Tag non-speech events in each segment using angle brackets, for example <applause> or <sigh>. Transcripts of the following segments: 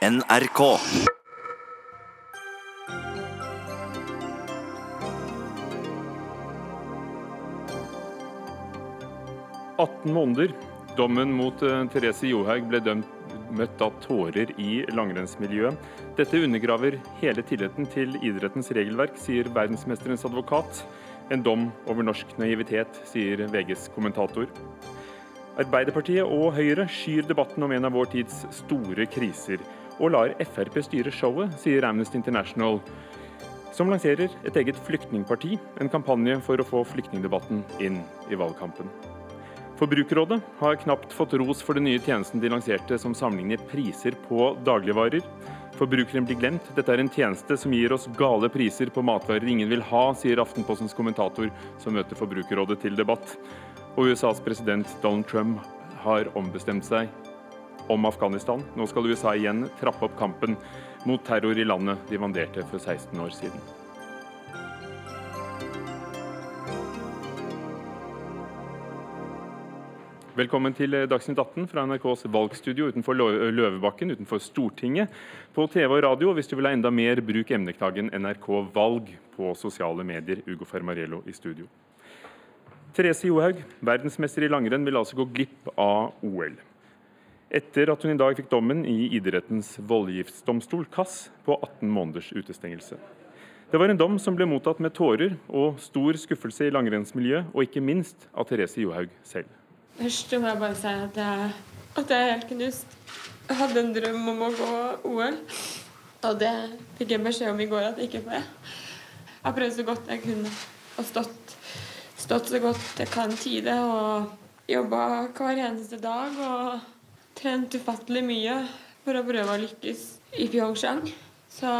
NRK. Dommen mot eh, Therese Johaug ble dømt, møtt av tårer i langrennsmiljøet. Dette undergraver hele tilliten til idrettens regelverk, sier verdensmesterens advokat. En dom over norsk naivitet, sier VGs kommentator. Arbeiderpartiet og Høyre skyr debatten om en av vår tids store kriser, og lar Frp styre showet, sier Amnesty International, som lanserer et eget flyktningparti, en kampanje for å få flyktningdebatten inn i valgkampen. Forbrukerrådet har knapt fått ros for den nye tjenesten de lanserte som sammenligner priser på dagligvarer. Forbrukeren blir glemt. Dette er en tjeneste som gir oss gale priser på matvarer ingen vil ha, sier Aftenpostens kommentator som møter Forbrukerrådet til debatt. Og USAs president Donald Trump har ombestemt seg om Afghanistan. Nå skal USA igjen trappe opp kampen mot terror i landet de vanderte for 16 år siden. Velkommen til Dagsnytt 18 fra NRKs valgstudio utenfor Løvebakken, utenfor Stortinget. På TV og radio, hvis du vil ha enda mer, bruk emneknaggen NRK valg på sosiale medier. Ugo Fermarello i studio. Therese Johaug, verdensmester i langrenn, vil altså gå glipp av OL. Etter at hun i dag fikk dommen i idrettens voldgiftsdomstol, KASS, på 18 måneders utestengelse. Det var en dom som ble mottatt med tårer og stor skuffelse i langrennsmiljøet, og ikke minst av Therese Johaug selv. Først må jeg bare si at jeg, at jeg er helt knust. Jeg hadde en drøm om å gå OL, og det fikk jeg beskjed om i går at jeg ikke får. Jeg har prøvd så godt jeg kunne og stått, stått så godt jeg kan tide og jobba hver eneste dag og trent ufattelig mye for å prøve å lykkes i Pyeongchang. Så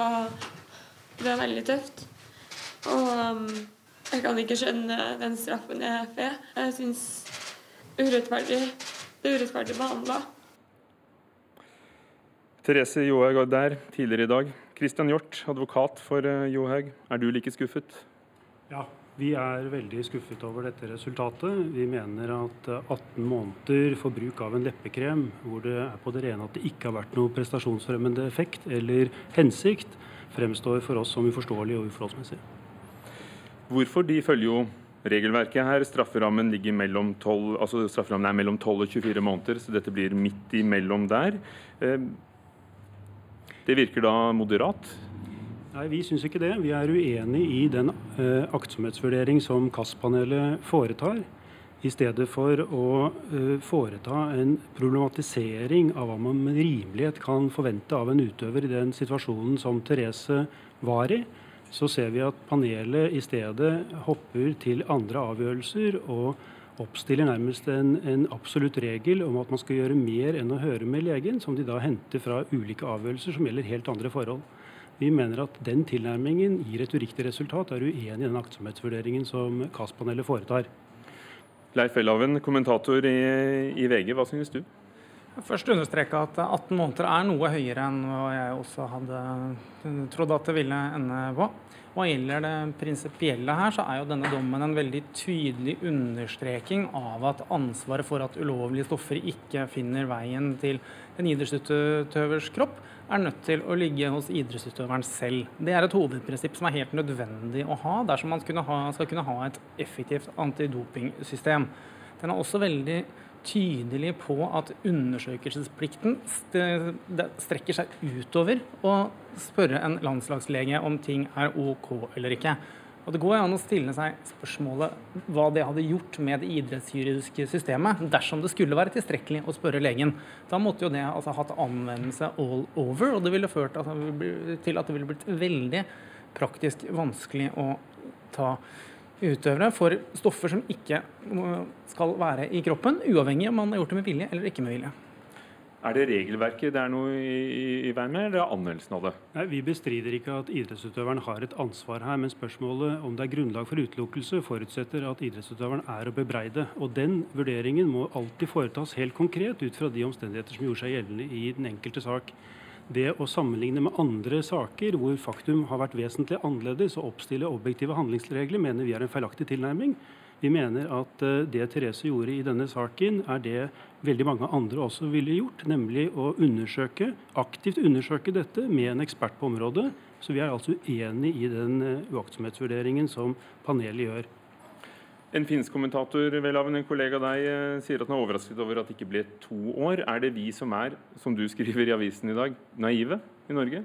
det er veldig tøft. Og um, jeg kan ikke skjønne den straffen jeg får. Jeg syns urettferdig, urettferdig behandla. Therese Johaug var der tidligere i dag. Christian Hjort, advokat for eh, Johaug. Er du like skuffet? Ja, vi er veldig skuffet over dette resultatet. Vi mener at 18 eh, måneder for bruk av en leppekrem hvor det er på det rene at det ikke har vært noe prestasjonsfremmende effekt eller hensikt, fremstår for oss som uforståelig og uforholdsmessig. Hvorfor? De følger jo regelverket her. Strafferammen, mellom 12, altså strafferammen er mellom 12 og 24 måneder, så dette blir midt imellom der. Eh, det virker da moderat? Nei, Vi syns ikke det. Vi er uenig i den uh, aktsomhetsvurdering som KAS-panelet foretar. I stedet for å uh, foreta en problematisering av hva man med rimelighet kan forvente av en utøver i den situasjonen som Therese var i, så ser vi at panelet i stedet hopper til andre avgjørelser og oppstiller nærmest en, en, absolutt regel om at man skal gjøre mer enn å høre med legen, som de da henter fra ulike avgjørelser som gjelder helt andre forhold. Vi mener at den tilnærmingen gir et uriktig resultat, er uenig i den aktsomhetsvurderingen som KAS-panelet foretar. Leif Elhaven, kommentator i, i VG, hva synes du? Først understreke at 18 måneder er noe høyere enn hva jeg også hadde trodd at det ville ende på. Hva gjelder det prinsipielle her, så er jo denne dommen en veldig tydelig understreking av at ansvaret for at ulovlige stoffer ikke finner veien til en idrettsutøvers kropp, er nødt til å ligge hos idrettsutøveren selv. Det er et hovedprinsipp som er helt nødvendig å ha dersom man skal kunne ha et effektivt antidopingsystem. Den er også veldig tydelig på at undersøkelsesplikten strekker seg utover å spørre en landslagslege om ting er OK eller ikke. Og Det går an å stille seg spørsmålet hva det hadde gjort med det idrettsjuridiske systemet dersom det skulle være tilstrekkelig å spørre legen. Da måtte jo det altså hatt anvendelse all over, og det ville ført til at det ville blitt veldig praktisk vanskelig å ta utøvere for stoffer som ikke skal være i kroppen, uavhengig om man har gjort det med vilje eller ikke med vilje. Er det regelverket det er noe i, i veien med, eller er det anmeldelsen av det? Nei, Vi bestrider ikke at idrettsutøveren har et ansvar her, men spørsmålet om det er grunnlag for utelukkelse, forutsetter at idrettsutøveren er å bebreide. Og Den vurderingen må alltid foretas helt konkret ut fra de omstendigheter som gjorde seg gjeldende i den enkelte sak det å sammenligne med andre saker hvor faktum har vært vesentlig annerledes, og oppstille objektive handlingsregler, mener vi er en feilaktig tilnærming. Vi mener at eh, det Therese gjorde i denne saken, er det veldig mange andre også ville gjort. Nemlig å undersøke, aktivt undersøke dette med en ekspert på området. Så vi er altså uenig i den eh, uaktsomhetsvurderingen som panelet gjør. En finsk kommentator Velaven, en kollega av deg, eh, sier at han er overrasket over at det ikke ble to år. Er det vi som er, som du skriver i avisen i dag, naive i Norge?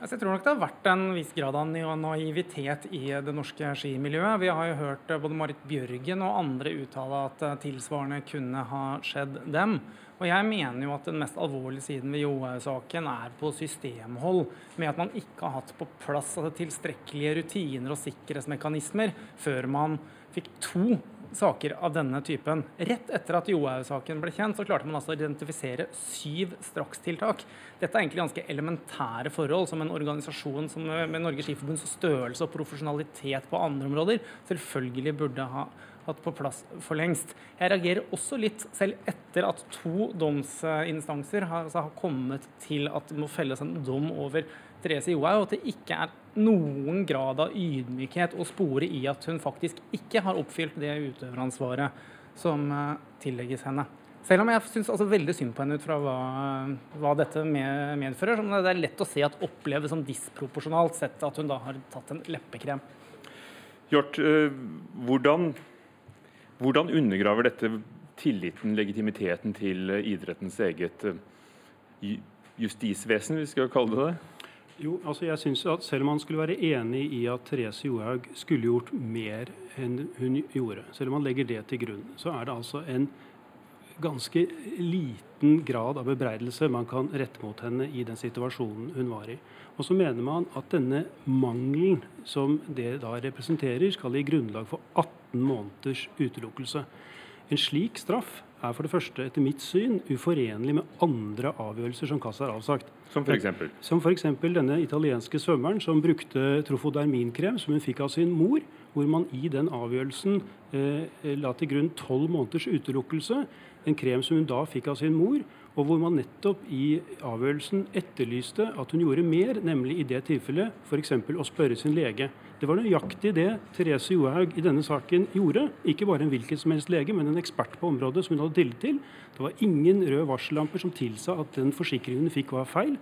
Altså, jeg tror nok det har vært en viss grad av naivitet i det norske skimiljøet. Vi har jo hørt både Marit Bjørgen og andre uttale at eh, tilsvarende kunne ha skjedd dem. Og jeg mener jo at den mest alvorlige siden ved Johaug-saken er på systemhold, med at man ikke har hatt på plass altså, tilstrekkelige rutiner og sikkerhetsmekanismer før man fikk to saker av denne typen. Rett etter at Johaug-saken ble kjent, så klarte man altså å identifisere syv strakstiltak. Dette er egentlig ganske elementære forhold som en organisasjon som med Norges Skiforbunds størrelse og profesjonalitet på andre områder selvfølgelig burde ha hatt på plass for lengst. Jeg reagerer også litt, selv etter at to domsinstanser har, altså, har kommet til at det må felles en dom over Therese Johaug, at det ikke er noen grad av ydmykhet å spore i at hun faktisk ikke har oppfylt det utøveransvaret som uh, tillegges henne. Selv om jeg syns altså veldig synd på henne ut fra hva, hva dette med, medfører. Så det er lett å se at oppleves som disproporsjonalt sett at hun da har tatt en leppekrem. Hjort, uh, hvordan, hvordan undergraver dette tilliten, legitimiteten til idrettens eget justisvesen, justisvesen, vi skal kalle det det? Jo, altså jeg synes at Selv om man skulle være enig i at Therese Johaug skulle gjort mer enn hun gjorde, selv om man legger det til grunn, så er det altså en ganske liten grad av bebreidelse man kan rette mot henne i den situasjonen hun var i. Og så mener man at denne mangelen som det da representerer, skal gi grunnlag for 18 måneders utelukkelse. En slik straff er for det første etter mitt syn uforenlig med andre avgjørelser som Kassa har avsagt. Som f.eks.? Som f.eks. denne italienske svømmeren som brukte trofoderminkrem som hun fikk av sin mor, hvor man i den avgjørelsen eh, la til grunn tolv måneders utelukkelse. En krem som hun da fikk av sin mor, og hvor man nettopp i avgjørelsen etterlyste at hun gjorde mer, nemlig i det tilfellet f.eks. å spørre sin lege. Det var nøyaktig det Therese Johaug i denne saken gjorde. Ikke bare en hvilken som helst lege, men en ekspert på området som hun hadde tillit til. Det var ingen røde varsellamper som tilsa at den forsikringen hun fikk var feil.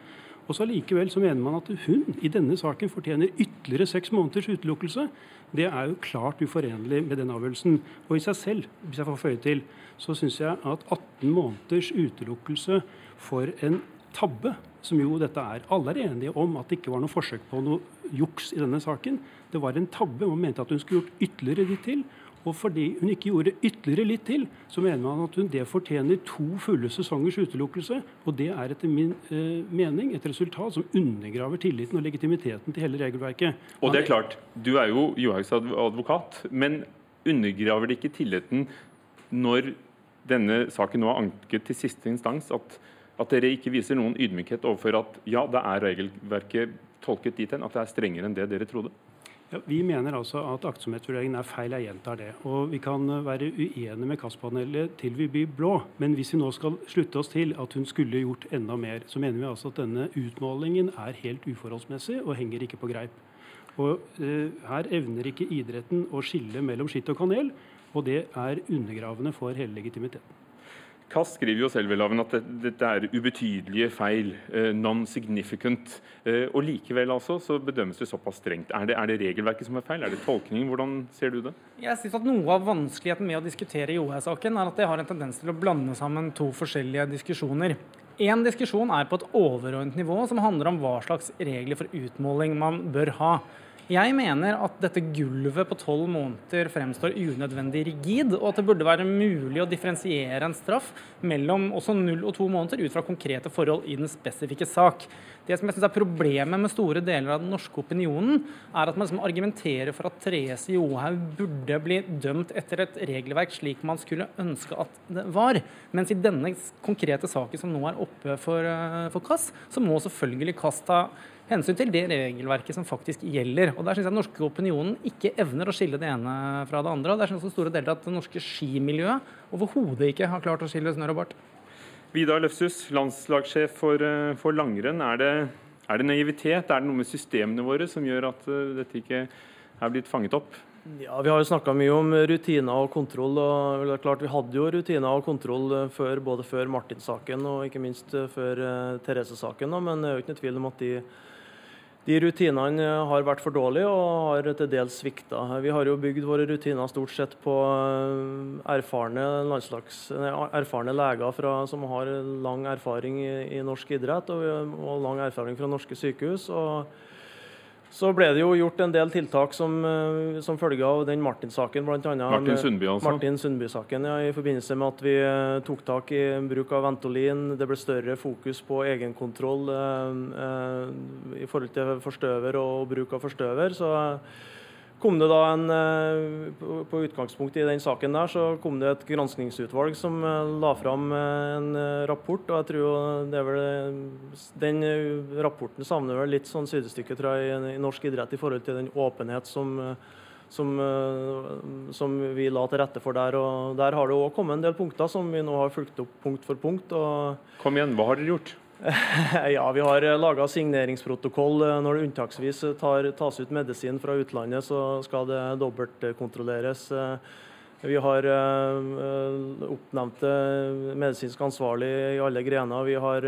Og så Likevel så mener man at hun i denne saken fortjener ytterligere seks måneders utelukkelse. Det er jo klart uforenlig med den avgjørelsen. Og i seg selv, hvis jeg får føye til, så syns jeg at 18 måneders utelukkelse for en tabbe, som jo dette er Alle er enige om at det ikke var noe forsøk på noe juks i denne saken. Det var en tabbe. Man mente at hun skulle gjort ytterligere litt til. Og fordi hun ikke gjorde ytterligere litt til, så mener man at hun det fortjener to fulle sesongers utelukkelse. Og det er etter min eh, mening et resultat som undergraver tilliten og legitimiteten til hele regelverket. Og det er klart, du er jo Johaugs advokat, men undergraver det ikke tilliten når denne saken nå er anket til siste instans, at, at dere ikke viser noen ydmykhet overfor at ja, det er regelverket tolket dit hen at det er strengere enn det dere trodde? Ja, vi mener altså at aktsomhetsvurderingen er feil. Jeg gjentar det. Og Vi kan være uenige med KAS-panelet til vi blir blå. Men hvis vi nå skal slutte oss til at hun skulle gjort enda mer, så mener vi altså at denne utmålingen er helt uforholdsmessig og henger ikke på greip. Og eh, Her evner ikke idretten å skille mellom skitt og kanel, og det er undergravende for hele legitimiteten. Kass skriver jo selv Laven, at dette er ubetydelige feil, eh, non-significant. Eh, og Likevel altså, så bedømmes det såpass strengt. Er det, er det, regelverket som er feil? Er det tolkningen? Hvordan ser du det? Jeg synes at Noe av vanskeligheten med å diskutere Johaug-saken er at det har en tendens til å blande sammen to forskjellige diskusjoner. En diskusjon er på et overordnet nivå som handler om hva slags regler for utmåling man bør ha. Jeg mener at dette gulvet på tolv måneder fremstår unødvendig rigid, og at det burde være mulig å differensiere en straff mellom også null og to måneder ut fra konkrete forhold i den spesifikke sak. Det som jeg synes er Problemet med store deler av den norske opinionen, er at man liksom argumenterer for at Therese Johaug burde bli dømt etter et regelverk slik man skulle ønske at det var. Mens i denne konkrete saken som nå er oppe for, eh, for Kass, så må selvfølgelig Kass ta hensyn til det regelverket som faktisk gjelder. Og Der syns jeg den norske opinionen ikke evner å skille det ene fra det andre. og Der syns jeg store deler at det norske skimiljøet overhodet ikke har klart å skille snørr og bart. Vidar Løfshus, landslagssjef for, eh, for langrenn. Er det, er det, naivitet? Er det noe med systemene våre som gjør at uh, dette ikke er blitt fanget opp? Ja, Vi har jo snakka mye om rutiner og kontroll. og det er klart Vi hadde jo rutiner og kontroll eh, før, både før Martin-saken og ikke minst eh, før Therese-saken. Men det er jo ikke noe tvil om at de, de, rutinene har vært for dårlige og har til dels svikta. Vi har jo bygd våre rutiner stort sett på erfarne, erfarne leger fra, som har lang erfaring i, i norsk idrett og, og lang erfaring fra norske sykehus. og så ble det jo gjort en del tiltak som, eh, som følge av den Martin-saken. Martin Sundby, altså? Martin Sundby-saken, ja, I forbindelse med at vi eh, tok tak i bruk av Ventolin. Det ble større fokus på egenkontroll eh, eh, i forhold til forstøver og bruk av forstøver. så kom det da en, eh, På utgangspunktet i den saken der, så kom det et granskingsutvalg som eh, la fram eh, en rapport. og jeg tror det er vel, Den rapporten savner vel litt sånn sidestykke tror jeg, i norsk idrett i forhold til den åpenhet som, som, som vi la til rette for der. og Der har det òg kommet en del punkter som vi nå har fulgt opp punkt for punkt. Kom igjen, hva har dere gjort? <laughs> ja, vi har eh, laga signeringsprotokoll. Eh, når det unntaksvis tar, tas ut medisin fra utlandet, så skal det dobbeltkontrolleres. Eh, vi har oppnevnte medisinsk ansvarlig i alle grener. Vi har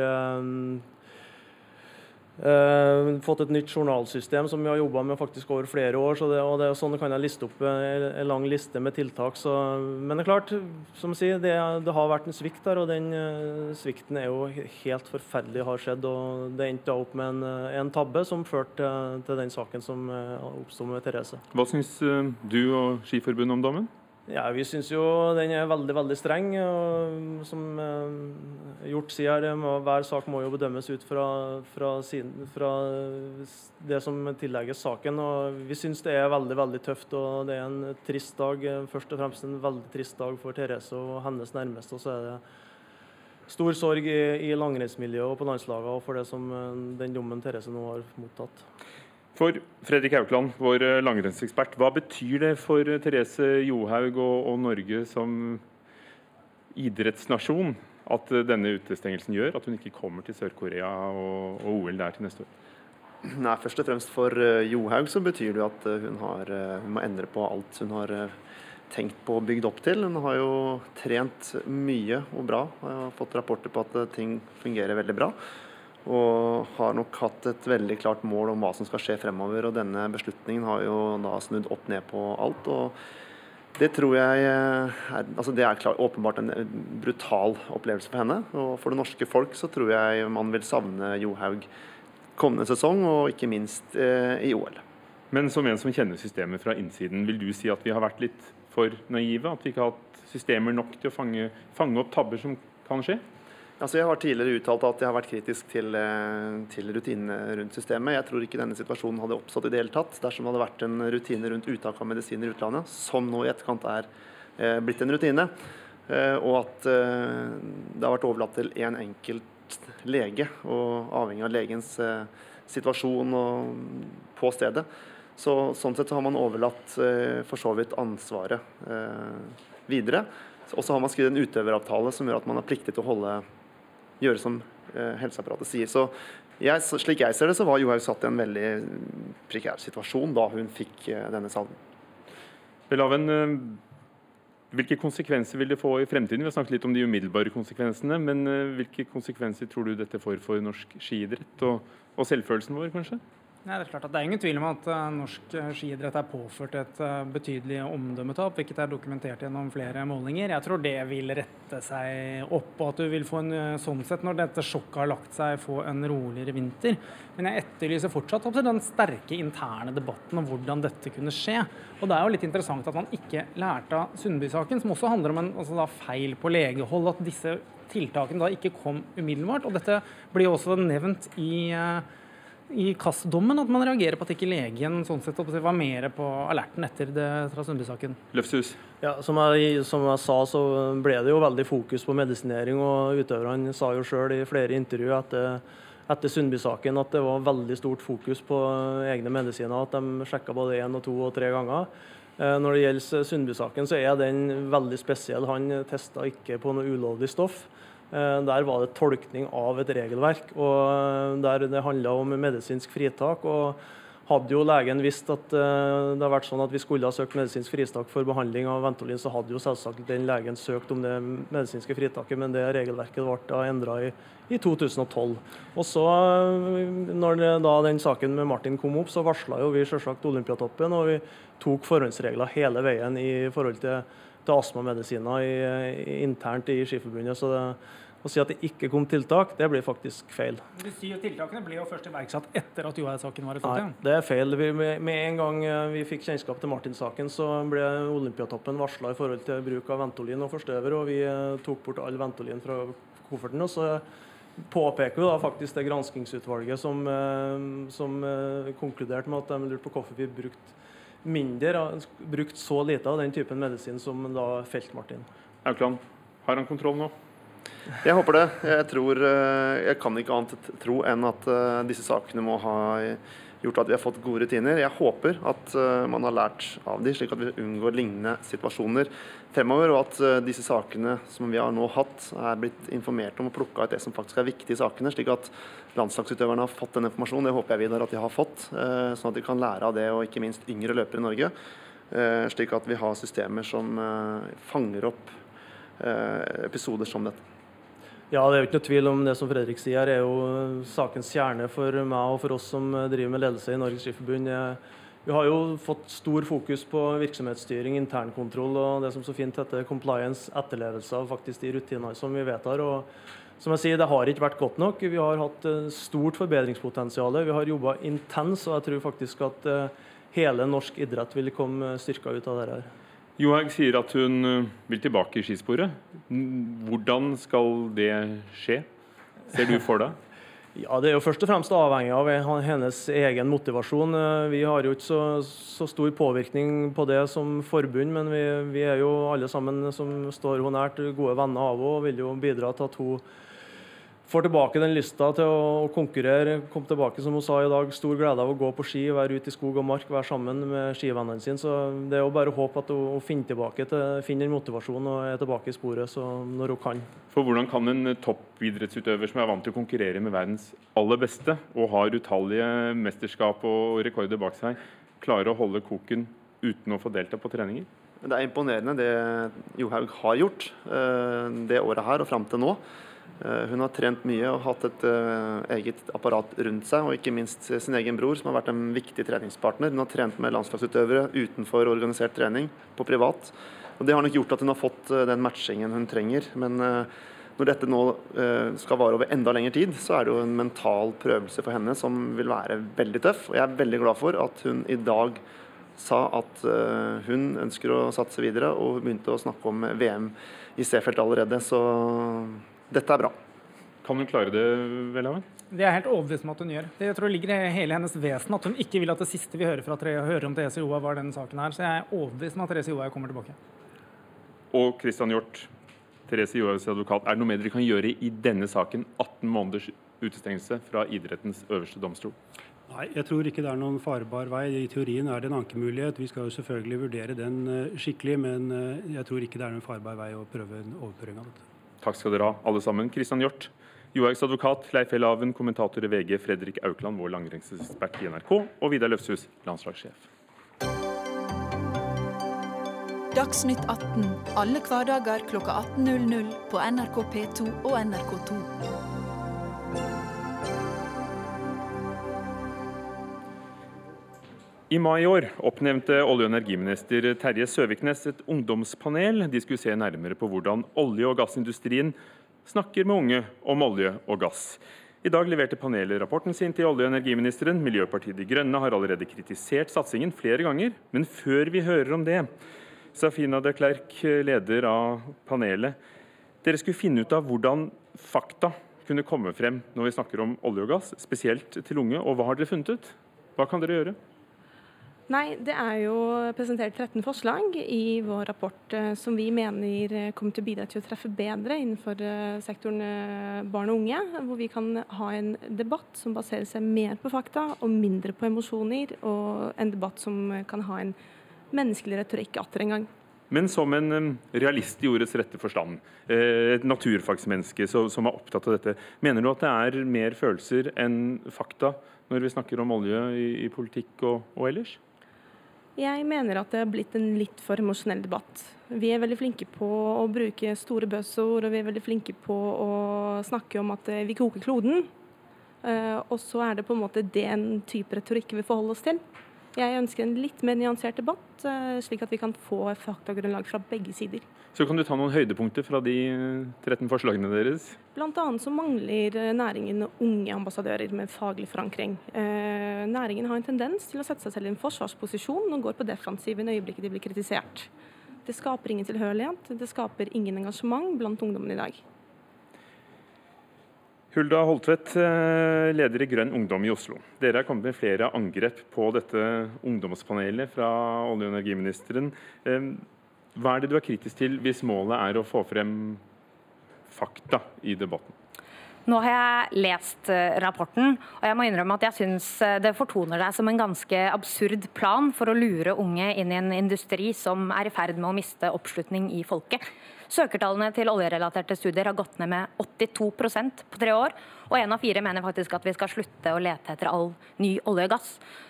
Uh, fått et nytt journalsystem som vi har jobba med faktisk over flere år. så det, og det, Sånn kan jeg liste opp en, en lang liste med tiltak. Så, men det er klart, som jeg sier, det, det, har vært en svikt der. Og den uh, svikten er jo helt forferdelig har skjedd. og Det endte opp med en, en tabbe som førte til, til, den saken som uh, oppsto med Therese. Hva syns du og Skiforbundet om dommen? Ja, Vi syns jo den er veldig veldig streng. Og, som eh, gjort sier her, hver sak må jo bedømmes ut fra, fra, siden, fra det som tillegges saken. og Vi syns det er veldig veldig tøft og det er en trist dag. Først og fremst en veldig trist dag for Therese og hennes nærmeste. og så er det stor sorg i, i langrennsmiljøet og på landslaget og for det som eh, den dommen Therese nå har mottatt. For Fredrik Haukland, vår eh, langrennsekspert, hva betyr det for eh, Therese Johaug og, og Norge som idrettsnasjon at eh, denne utestengelsen gjør at hun ikke kommer til Sør-Korea og, og, OL der til neste år? Nei, Først og fremst for Johaug så betyr det at hun, har, hun må endre på alt hun har tenkt på og bygd opp til. Hun har jo trent mye og bra. og fått rapporter på at ting fungerer veldig bra. Og har nok hatt et veldig klart mål om hva som skal skje fremover. Og denne beslutningen har jo da snudd opp ned på alt. og det tror jeg er, altså det er klart, åpenbart en brutal opplevelse for henne. Og for det norske folk så tror jeg man vil savne Johaug kommende sesong, og ikke minst eh, i OL. Men som en som kjenner systemet fra innsiden, vil du si at vi har vært litt for naive? At vi ikke har hatt systemer nok til å fange, fange opp tabber som kan skje? Altså jeg har tidligere uttalt at jeg har vært kritisk til, eh, til rutinene rundt systemet. Jeg tror ikke denne situasjonen hadde oppstått i det hele tatt dersom det hadde vært en rutine rundt uttak av medisiner i utlandet, som nå i etterkant er eh, blitt en rutine. Eh, og at det har vært overlatt til én en enkelt lege, og avhengig av legens situasjon og på stedet. Så, sånn sett så har man overlatt for så vidt ansvaret videre. Og så har man skrevet en utøveravtale som gjør at man er pliktig til å holde gjøre som eh, helseapparatet sier. Så jeg, slik jeg ser det, så var Johaug satt i en veldig prekær situasjon da hun fikk eh, denne salven. Belaven, eh, hvilke konsekvenser vil det få i fremtiden? Vi har snakket litt om de umiddelbare konsekvensene, men hvilke konsekvenser tror du dette får for norsk skiidrett og, og selvfølelsen vår, kanskje? Nei, Det er klart at det er ingen tvil om at uh, norsk uh, skiidrett er påført et uh, betydelig omdømmetap, hvilket er dokumentert gjennom flere målinger. Jeg tror det vil rette seg opp, og at du vil få en sånn sett, når dette sjokket har lagt seg, få en roligere vinter. Men jeg etterlyser fortsatt den sterke interne debatten om hvordan dette kunne skje. Og det er jo litt interessant at man ikke lærte av Sundby-saken, som også handler om en altså da, feil på legehold, at disse tiltakene da ikke kom umiddelbart. Og dette blir også nevnt i i KAS-dommen at man reagerer på at ikke legen sånn sett var mer på alerten etter det fra Sundby-saken? Løfshus? Ja, som jeg, som jeg, sa, så ble det jo veldig fokus på medisinering. og Utøverne sa jo sjøl i flere intervju etter, etter Sundby-saken at det var veldig stort fokus på egne medisiner. At de sjekka både én og to og tre ganger. Eh, når det gjelder Sundby-saken, så er den veldig spesiell. Han testa ikke på noe ulovlig stoff. Eh, der var det tolkning av et regelverk, og eh, der det handla om medisinsk fritak. og hadde jo legen visst at uh, det har vært sånn at vi skulle ha søkt medisinsk fritak for behandling av Ventolin, så hadde jo selvsagt den legen søkt om det medisinske fritaket, men det regelverket ble da endra i, i, 2012. Og så, når det, da den saken med Martin kom opp, så varsla jo vi selvsagt Olympiatoppen, og vi tok forhåndsregler hele veien i forhold til, til astmamedisiner internt i Skiforbundet. så det å si at det ikke kom tiltak, det blir faktisk feil. Du sier at tiltakene ble jo først iverksatt etter at Johaug-saken var i komiteen? Nei, det er feil. Vi, med, en gang eh, vi fikk kjennskap til Martin-saken, så ble Olympiatoppen varsla i forhold til bruk av Ventolin og forstøver, og vi eh, tok bort all Ventolin fra kofferten. og så påpeker jo da faktisk det granskingsutvalget som, eh, som konkluderte med at de lurte på hvorfor vi brukte mindre, brukt så lite av den typen medisin som da Felt-Martin. Aukland, har han kontroll nå? Jeg håper det. Jeg, tror, eh, jeg kan ikke annet tro enn at eh, disse sakene må ha gjort at vi har fått gode rutiner. Jeg håper at eh, man har lært av de, slik at vi unngår lignende situasjoner fremover. Og at disse sakene som vi har nå hatt, er blitt informert om og plukka ut det som faktisk er viktig i sakene. Slik at landslagsutøverne har fått den informasjonen. Det håper jeg videre at de har fått. Sånn at de kan lære av det, og ikke minst yngre løpere i Norge. Slik at vi har systemer som fanger opp episoder som dette. Ja, det er jo ikke noe tvil om det som Fredrik sier, er jo sakens kjerne for meg og for oss som driver med ledelse i Norges Skiforbund. Vi har jo fått stor fokus på virksomhetsstyring, internkontroll og det som så fint heter compliance, etterlevelse av faktisk de rutinene som vi vedtar. og som jeg sier, Det har ikke vært godt nok. Vi har hatt stort forbedringspotensial. Vi har jobba intens, og jeg tror faktisk at eh, hele norsk idrett vil komme styrka ut av det her. Johaug sier at hun eh, vil tilbake i skisporet. Hvordan skal det skje, ser du for deg? <laughs> Ja, Det er jo først og fremst avhengig av hennes egen motivasjon. Eh, vi har jo ikke så, så stor påvirkning på det som forbund, men vi, vi, er jo alle sammen som står henne nært, gode venner av henne og vil jo bidra til at hun får tilbake den lysta til å konkurrere. Kom tilbake, som hun sa i dag, stor glede av å gå på ski, være ute i skog og mark, være sammen med skivennene sine. Så det er jo bare å håpe at hun finner tilbake til, finner motivasjonen og er tilbake i sporet når hun kan. For hvordan kan en toppidrettsutøver som er vant til å konkurrere med verdens aller beste, og har utallige mesterskap og rekorder bak seg, klare å holde koken uten å få delta på treninger? Det er imponerende det Johaug har gjort eh, det året her og fram til nå. Eh, hun har trent mye og hatt et uh, eget apparat rundt seg, og ikke minst sin egen bror, som har vært en viktig treningspartner. Hun har trent med landslagsutøvere utenfor organisert trening, på privat. Og Det har nok gjort at hun har fått uh, den matchingen hun trenger. Men når dette nå skal vare over enda lengre tid, så er det jo en mental prøvelse for henne som vil være veldig tøff. Og jeg er veldig glad for at hun i dag sa at hun ønsker å satse videre, og begynte å snakke om VM i Seefeld allerede. Så dette er bra. Kan hun klare det, Welhaven? Det er helt overbevist om at hun gjør. Det jeg tror ligger i hele hennes vesen at hun ikke vil at det siste vi hører, fra, hører om Therese Johaug, var denne saken her. Så jeg er overbevist om at Therese Johaug kommer tilbake. Og Christian Hjort, Therese Johaugs advokat, er det noe mer dere kan gjøre i denne saken? 18 måneders utestengelse fra idrettens øverste domstol? Nei, jeg tror ikke det er noen farbar vei. I teorien er det en ankemulighet. Vi skal jo selvfølgelig vurdere den eh, skikkelig, men eh, jeg tror ikke det er noen farbar vei å prøve en overføring av dette. Takk skal dere ha, alle sammen. Kristian Hjort, Johaugs advokat, Leif Helaven, kommentator i VG, Fredrik Aukland, vår langrennsekspert i NRK, og Vidar Løfshus, landslagssjef. Dagsnytt 18 alle hverdager kl 18.00 på NRK P2 og NRK2. I mai i år oppnevnte olje- og energiminister Terje Søviknes et ungdomspanel. De skulle se nærmere på hvordan olje- og gassindustrien snakker med unge om olje og gass. I dag leverte panelet rapporten sin til olje- og energiministeren. Miljøpartiet De Grønne har allerede kritisert satsingen flere ganger. Men før vi hører om det, Safina de Klerk, leder av panelet. Dere skulle finne ut av hvordan fakta kunne komme frem når vi snakker om olje og gass, spesielt til unge. Og hva har dere funnet ut? Hva kan dere gjøre? Nei, det er jo presentert 13 forslag i vår rapport eh, som vi mener eh, kommer til å bidra til å treffe bedre innenfor eh, sektoren barn og unge. Hvor vi kan ha en debatt som baserer seg mer på fakta og mindre på emosjoner. Og en debatt som kan ha en menneskelig retorikk atter en gang. men som en realist i ordets rette forstand. Et naturfagsmenneske som er opptatt av dette. Mener du at det er mer følelser enn fakta når vi snakker om olje i politikk og, og, ellers? Jeg mener at det har blitt en litt for emosjonell debatt. Vi er veldig flinke på å bruke store bøsord, og vi er veldig flinke på å snakke om at eh, vi koker kloden. Uh, og så er det på en måte den type retorikk vi forholder oss til. Jeg ønsker en litt mer nyansert debatt, eh, slik at vi kan få faktagrunnlag fra begge sider. Så kan du ta noen høydepunkter fra de 13 forslagene deres? Annet så mangler eh, næringen unge ambassadører med faglig forankring. Eh, næringen har en tendens til å sette seg selv i en forsvarsposisjon og går på defensiven i øyeblikket de blir kritisert. Det skaper ingen tilhørighet, det skaper ingen engasjement blant ungdommen i dag. Hulda Holtvedt, eh, leder i Grønn ungdom i Oslo. Dere har kommet med flere angrep på dette ungdomspanelet fra olje- og energiministeren. Eh, hva er det du er kritisk til hvis målet er å få frem fakta i debatten? Nå har jeg lest eh, rapporten, og jeg må innrømme at jeg syns det fortoner deg som en ganske absurd plan for å lure unge inn i en industri som er i ferd med å miste oppslutning i folket. Søkertallene til oljerelaterte studier har gått ned med 82% på tre år. Og én av fire mener faktisk at vi skal slutte å lete etter all ny olje og gass.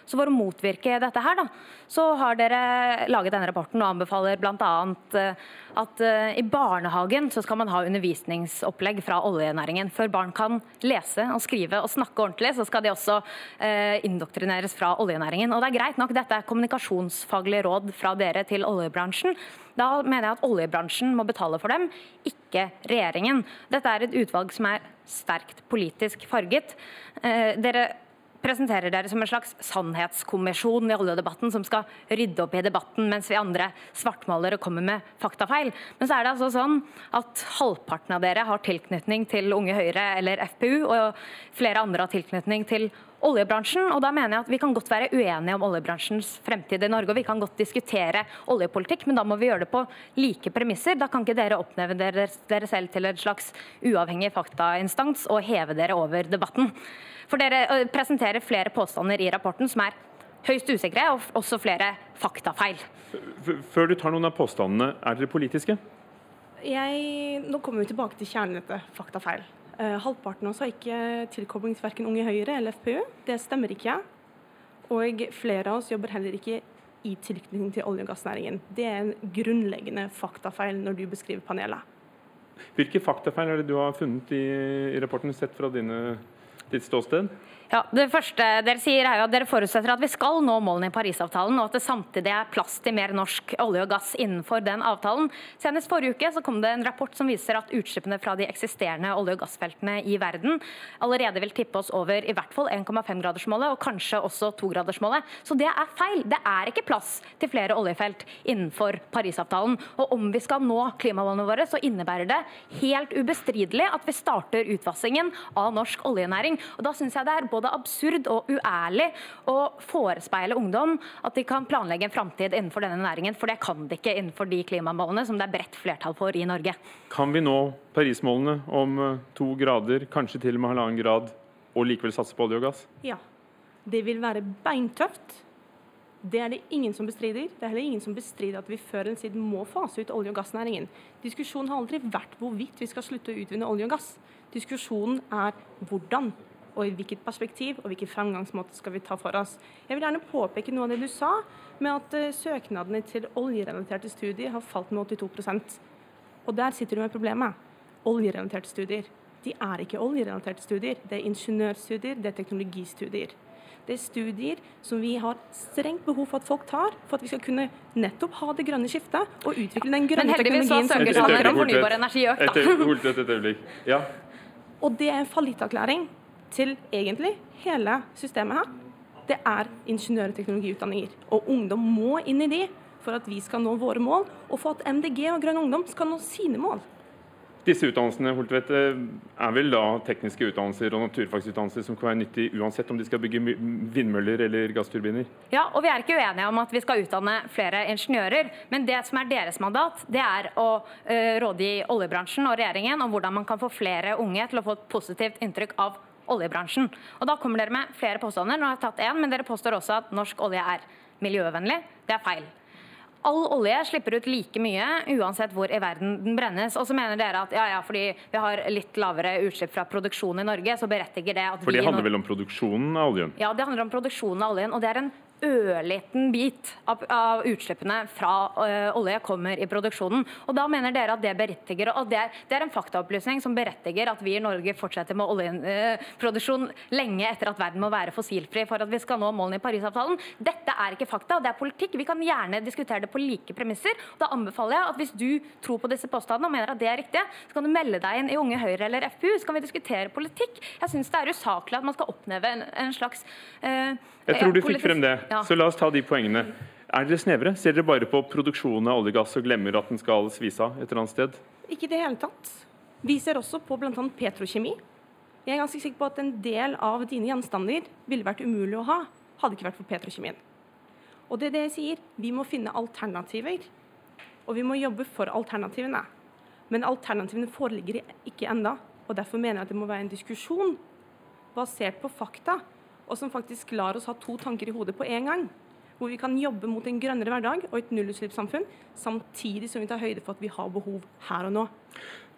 Så for å motvirke dette her, da, så har dere laget denne rapporten og anbefaler bl.a. Eh, at uh, i barnehagen så skal man ha undervisningsopplegg fra oljenæringen. Før barn kan lese og skrive og snakke ordentlig, så skal de også uh, indoktrineres fra oljenæringen. Og det er greit nok, dette er kommunikasjonsfaglige råd fra dere til oljebransjen. Da mener jeg at oljebransjen må betale for dem, ikke regjeringen. Dette er et utvalg som er sterkt politisk farget. Eh, dere presenterer dere som en slags sannhetskommisjon i oljedebatten som skal rydde opp i debatten, mens vi andre svartmaler og kommer med faktafeil. Men så er det altså sånn at halvparten av dere har tilknytning til Unge Høyre eller FPU, og flere andre har tilknytning til oljebransjen. og da mener jeg at Vi kan godt være uenige om oljebransjens fremtid i Norge, og vi kan godt diskutere oljepolitikk, men da må vi gjøre det på like premisser. Da kan ikke dere oppnevne dere, dere selv til en slags uavhengig faktainstans og heve dere over debatten. For Dere presenterer flere påstander i rapporten som er høyst usikre, og også flere faktafeil. Før du tar noen av påstandene, er dere politiske? Jeg, nå kommer vi tilbake til kjernen i dette faktafeil. Uh, halvparten av oss har ikke tilkobling til verken Unge Høyre eller FPU. Det stemmer ikke. Og flere av oss jobber heller ikke i tilknytning til olje- og gassnæringen. Det er en grunnleggende faktafeil når du beskriver panelet. Hvilke faktafeil er det du har funnet i, i rapporten, sett fra dine, ditt ståsted? Ja, det første dere sier er jo at dere forutsetter at vi skal nå målene i Parisavtalen, og at det samtidig er plass til mer norsk olje og gass innenfor den avtalen. Senest forrige uke så kom det en rapport som viser at utslippene fra de eksisterende olje- og gassfeltene i verden allerede vil tippe oss over i hvert fall 1,5-gradersmålet, og kanskje også 2-gradersmålet. Så det er feil. Det er ikke plass til flere oljefelt innenfor Parisavtalen. Og om vi skal nå klimamålene våre, så innebærer det helt ubestridelig at vi starter utvassingen av norsk oljenæring. Og da synes jeg det er både både absurd og uærlig å forespeile ungdom at de kan planlegge en framtid innenfor denne næringen, for det kan de ikke innenfor de klimamålene som det er bredt flertall for i Norge. Kan vi nå Parismålene om eh, to grader, kanskje til og med halvannen grad, og likevel satse på olje og gass? Ja. Det vil være beintøft. Det er det ingen som bestrider. Det er heller ingen som bestrider at vi før en siden må fase ut olje- og gassnæringen. Diskusjonen har aldri vært hvorvidt vi skal slutte å utvinne olje og gass. Diskusjonen er hvordan og i hvilket perspektiv og hvilken framgangsmåte skal vi ta for oss. Jeg vil gjerne påpeke noe av det du sa, med at uh, søknadene til oljerelaterte studier har falt med 82% Og der sitter du med problemet. Oljerelaterte studier. De er ikke oljerelaterte studier. Det er ingeniørstudier, det er teknologistudier. Det er studier som vi har strengt behov for at folk tar, for at vi skal kunne nettopp ha det grønne skiftet og utvikle den grønne teknologien. Men heldigvis søkertallene om fornybar energi økt, da. Ja. Og det er en fallitterklæring til egentlig hele systemet her. Det er ingeniør- og teknologiutdanninger. Og ungdom må inn i de for at vi skal nå våre mål, og for at MDG og Grønn Ungdom skal nå sine mål. Disse utdannelsene Holtvedt, eh, er vel da tekniske utdannelser og naturfagsutdannelser som kan være nyttig uansett om de skal bygge vindmøller eller gassturbiner? Ja, og vi er ikke uenige om at vi skal utdanne flere ingeniører. Men det som er deres mandat, det er å uh, rådgi oljebransjen og regjeringen om hvordan man kan få flere unge til å få et positivt inntrykk av oljebransjen. Og Da kommer dere med flere påstander. Nå har jeg tatt én, men dere påstår også at norsk olje er miljøvennlig. Det er feil. All olje slipper ut like mye uansett hvor i verden den brennes. Og så mener dere at ja, ja, fordi vi har litt lavere utslipp fra produksjon i Norge, så berettiger det at For det handler vel om produksjonen av oljen? Ja, det handler om produksjonen av oljen. og det er en ørliten bit av, av utslippene fra ø, olje kommer i produksjonen. Og Da mener dere at det berettiger, og det er, det er en faktaopplysning som berettiger at vi i Norge fortsetter med oljeproduksjon uh, lenge etter at verden må være fossilfri for at vi skal nå målene i Parisavtalen. Dette er ikke fakta, det er politikk. Vi kan gjerne diskutere det på like premisser. Da anbefaler jeg at hvis du tror på disse påstandene og mener at det er riktig, så kan du melde deg inn i Unge Høyre eller FPU, så kan vi diskutere politikk. Jeg syns det er usaklig at man skal oppneve en, en slags uh, Jeg tror du fikk frem det. Så la oss ta de poengene. Er dere snevre? Ser dere bare på produksjonen av olje og gass og glemmer at den skal svis av et eller annet sted? Ikke i det hele tatt. Vi ser også på bl.a. petrokjemi. Jeg er ganske sikker på at en del av dine gjenstander ville vært umulig å ha, hadde ikke vært for petrokjemien. Og det er det jeg sier, vi må finne alternativer. Og vi må jobbe for alternativene. Men alternativene foreligger ikke enda. Og derfor mener jeg at det må være en diskusjon basert på fakta og som faktisk lar oss ha to tanker i hodet på en gang. Hvor vi kan jobbe mot en grønnere hverdag og et nullutslippssamfunn, samtidig som vi tar høyde for at vi har behov her og nå.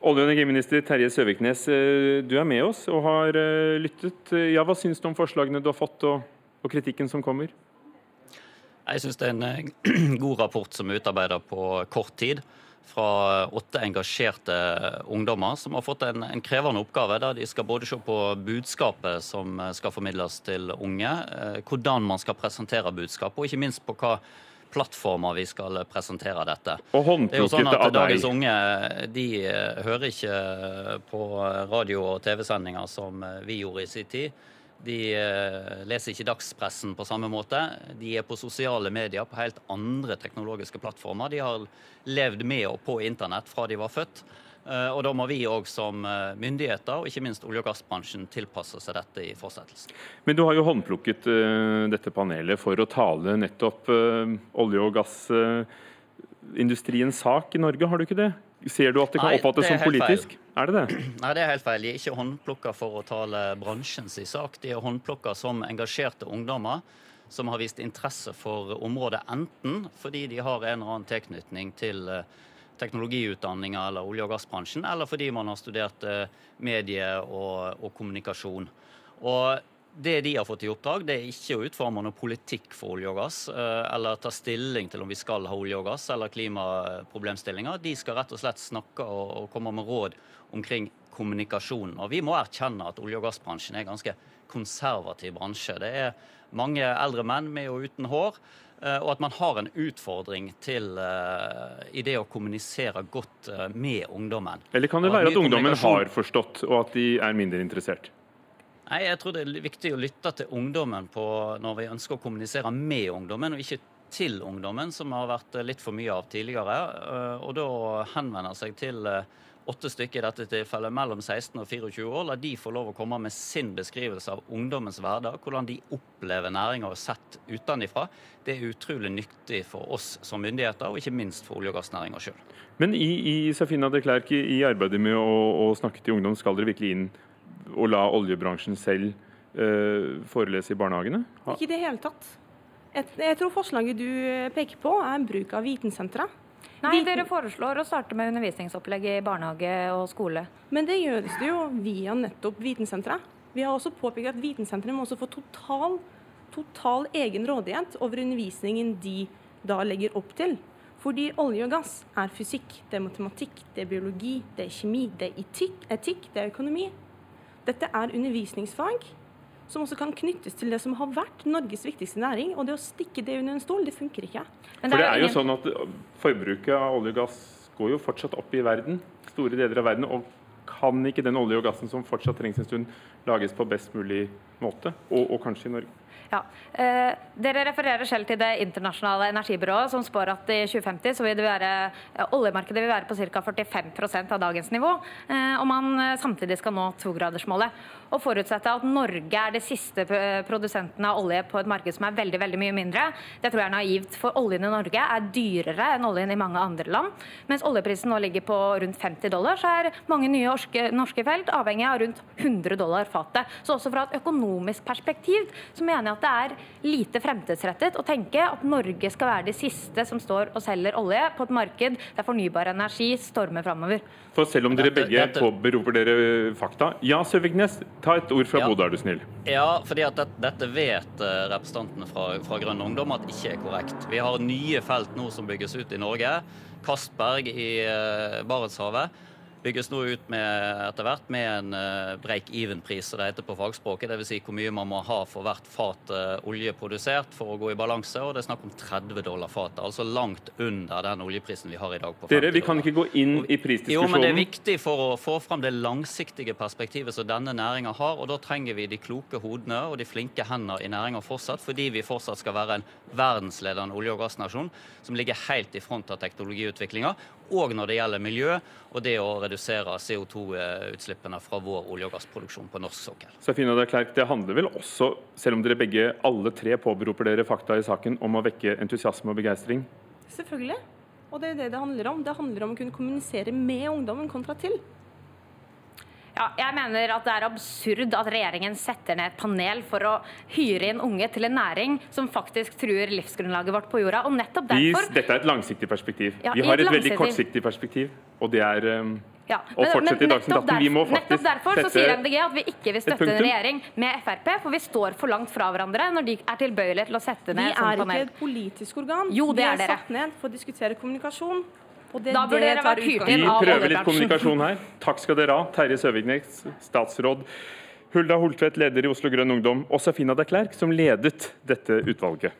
Olje- og energiminister Terje Søviknes, eh, du er med oss og har eh, lyttet. Ja, Hva syns du om forslagene du har fått og, og kritikken som kommer? Jeg syns det er en eh, <clears throat> god rapport som er utarbeida på kort tid fra åtte engasjerte ungdommer som har fått en, en, krevende oppgave der de skal både se på budskapet som skal formidles til unge, eh, hvordan man skal presentere budskapet, og ikke minst på hva plattformer vi skal presentere dette. Og det er jo sånn at Dagens unge de eh, hører ikke på radio- og TV-sendinger som vi gjorde i sin tid. De eh, leser ikke dagspressen på samme måte. De er på sosiale medier, på helt andre teknologiske plattformer. De har levd med og på internett fra de var født. Eh, og da må vi òg som eh, myndigheter, og ikke minst olje- og gassbransjen, tilpasse seg dette i fortsettelsen. Men du har jo håndplukket dette panelet for å tale nettopp olje- og gassindustriens sak i Norge, har du ikke det? Ser du at det kan oppfattes som politisk? Feil. Er det det? <clears throat> Nei, det er helt feil. De er ikke håndplukka for å tale bransjens sak. De er håndplukka som engasjerte ungdommer som har vist interesse for området, enten fordi de har en eller annen tilknytning til eh, teknologiutdanninga eller olje- og gassbransjen, eller fordi man har studert eh, medie og, og kommunikasjon. Og det de har fått i oppdrag, det er ikke å utforme noe politikk for olje og gass, eh, eller ta stilling til om vi skal ha olje og gass eller klimaproblemstillinger. De skal rett og slett snakke og, komme med råd omkring kommunikasjon. Og vi må erkjenne at olje- og gassbransjen er en ganske konservativ bransje. Det er mange eldre menn med og uten hår. Eh, og at man har en utfordring til, uh, i det å kommunisere godt uh, med ungdommen. Eller kan det være at ungdommen har forstått, og at de er mindre interessert? Nei, Jeg tror det er viktig å lytte til ungdommen når vi ønsker å kommunisere med ungdommen, og ikke til ungdommen, som har vært litt for mye av tidligere. Eh, og da henvender seg til eh, åtte stykker i dette tilfellet mellom 16 og 24 år. La de få lov å komme med sin beskrivelse av ungdommens hverdag, hvordan de opplever næringa og sett utenfra. Det er utrolig nyttig for oss som myndigheter, og ikke minst for olje- og gassnæringa sjøl. Men i, i Safina de Klerk, i arbeidet med å, å snakke til ungdom, skal dere virkelig inn å la oljebransjen selv uh, forelese i barnehagene? Ha. Ikke i det hele tatt. Jeg, jeg, tror forslaget du peker på, er bruk av vitensentre. Nei, Viten... dere foreslår å starte med undervisningsopplegg i barnehage og skole. Men det gjøres det jo via nettopp vitensentre. Vi har også påpekt at vitensentrene må også få total, total egen rådighet over undervisningen de da legger opp til. Fordi olje og gass er fysikk, det er matematikk, det er biologi, det er kjemi, det er etikk, etikk det er økonomi. Dette er undervisningsfag som også kan knyttes til det som har vært Norges viktigste næring. Og det å stikke det under en stol, det funker ikke. For det er jo sånn at Forbruket av olje og gass går jo fortsatt opp i verden, store deler av verden. og Kan ikke den olje og gassen som fortsatt trengs en stund, lages på best mulig måte, og, og kanskje i Norge? Ja. Eh, dere refererer selv til Det internasjonale energibyrået, som spår at i 2050 så vil det være, oljemarkedet vil være på ca. 45% av dagens nivå, eh, og man eh, samtidig skal nå togradersmålet. Å forutsette at Norge er det siste produsenten av olje på et marked som er veldig veldig mye mindre, det tror jeg er naivt. For oljen i Norge er dyrere enn oljen i mange andre land. Mens oljeprisen nå ligger på rundt 50 dollar, så er mange nye norske, norske felt avhengig av rundt 100 dollar fatet. Så også fra et økonomisk økonomisk perspektiv så mener jeg at det er lite fremtidsrettet å tenke at Norge skal være de siste som står og selger olje på et marked der fornybar energi stormer framover. For selv om dere begge påberoper dere fakta Ja, Søviknes, ta et ord fra Ja. Bodø, er du snill. Ja, fordi at dette, dette vet eh, representantene fra, fra Grønn Ungdom at ikke er korrekt. Vi har nye felt nå som bygges ut i Norge. Castberg i eh, Barentshavet bygges nå ut med, etter hvert med en eh, break-even-pris, som det heter på fagspråket. Dvs. Si hvor mye man må ha for hvert fat eh, olje produsert for å gå i balanse. og Det er snakk om 30 dollar fatet, altså langt under den oljeprisen vi har i dag. på 50 Dere, vi kan ikke gå inn i prisdiskusjonen. jo, men det er viktig for å få fram det langsiktige perspektivet som denne næringa har. og Da trenger vi de kloke hodene og de flinke hender i næringa fortsatt, fordi vi fortsatt skal være en verdensledende olje- og gassnasjon som ligger helt i front av teknologiutviklinga, og når det gjelder miljø og det å redusere CO2-utslippene fra vår olje- og gassproduksjon på norsk sokkel. Safina de Klerk, det handler vel også, selv om dere begge alle tre påberoper dere fakta i saken, om å vekke entusiasme og begeistring? Selvfølgelig. Og det er det det handler om. Det handler om å kunne kommunisere med ungdommen kontra til. Ja, jeg mener at det er absurd at regjeringen setter ned et panel for å hyre inn unge til en næring som faktisk truer livsgrunnlaget vårt på jorda. Og nettopp Vi, dette er et langsiktig perspektiv. Ja, Vi har et et veldig kortsiktig perspektiv, og det er um, ja, Dagsnytt 18. Vi må nettopp derfor så sier MDG at vi ikke vil støtte en regjering med Frp, for vi står for langt fra hverandre når de er tilbøyelige til å sette Vi ned et sånt er ikke et politisk organ. Jo, det vi er er satt ned for å diskutere kommunikasjon. Da burde dere vært hyrt Vi inn av prøver litt kommunikasjon her. Takk skal dere ha. Terje Søviknes, statsråd. Hulda Holtvedt, leder i Oslo Grønn Ungdom. Og Safina de Klerk, som ledet dette utvalget.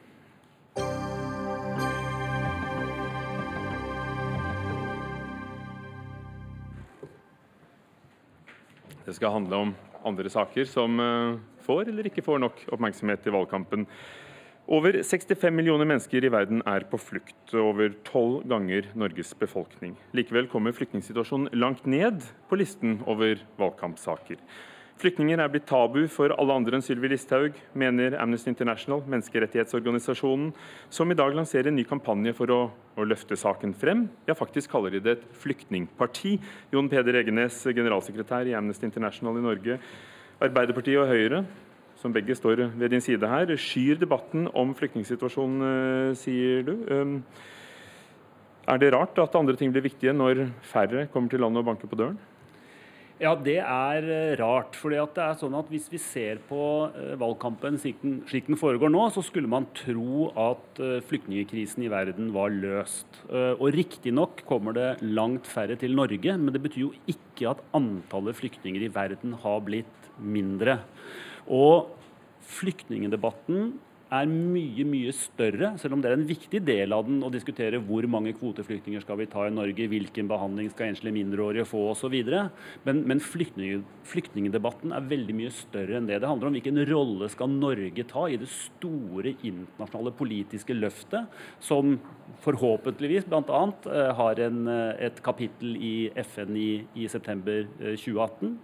Det skal handle om andre saker som eh, får eller ikke får nok oppmerksomhet i valgkampen. Over 65 millioner mennesker i verden er på flukt, over tolv ganger Norges befolkning. Likevel kommer flyktningsituasjonen langt ned på listen over valgkampsaker. Flyktninger er blitt tabu for alle andre enn Sylvi Listhaug, mener Amnesty International, menneskerettighetsorganisasjonen, som i dag lanserer en ny kampanje for å, å løfte saken frem. Ja, faktisk kaller de det et flyktningparti. Jon Peder Egenes, generalsekretær i Amnesty International i Norge. Arbeiderpartiet og Høyre, som begge står ved din side her, skyr debatten om flyktningsituasjonen, eh, sier du. Um, Er det rart at andre ting blir viktige når færre kommer til landet og banker på døren? Ja, det er eh, rart. fordi det er sånn at Hvis vi ser på eh, valgkampen slik den, slik den foregår nå, så skulle man tro at flyktningkrisen i verden var løst. Og Riktignok kommer det langt færre til Norge, men det betyr jo ikke at antallet flyktninger i verden har blitt mindre. Og flyktningedebatten er mye mye større, selv om det er en viktig del av den å diskutere hvor mange kvoteflyktninger skal vi ta i Norge, hvilken behandling skal enslige mindreårige få osv. Men, men flyktning, flyktningedebatten er veldig mye større enn det. Det handler om hvilken rolle skal Norge ta i det store internasjonale politiske løftet, som forhåpentligvis bl.a. Uh, har en, eh, et kapittel i FN i, i september eh, 2018.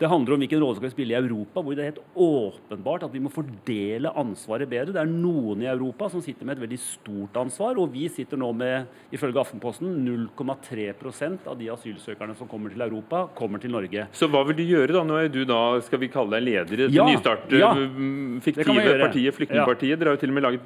Det handler om hvilken rolle skal vi spille i Europa, hvor det er helt åpenbart at vi må fordele ansvaret bedre. Det er noen i Europa som sitter med et veldig stort ansvar, og vi sitter nå med, ifølge Aftenposten, 0,3% av de asylsøkerne som kommer til Europa, kommer til Norge. Så hva vil du gjøre da? Nå er du da, skal vi kalle deg leder i Ja, nystart, ja. fiktive partiet Flyktningpartiet. Dere har jo til og med laget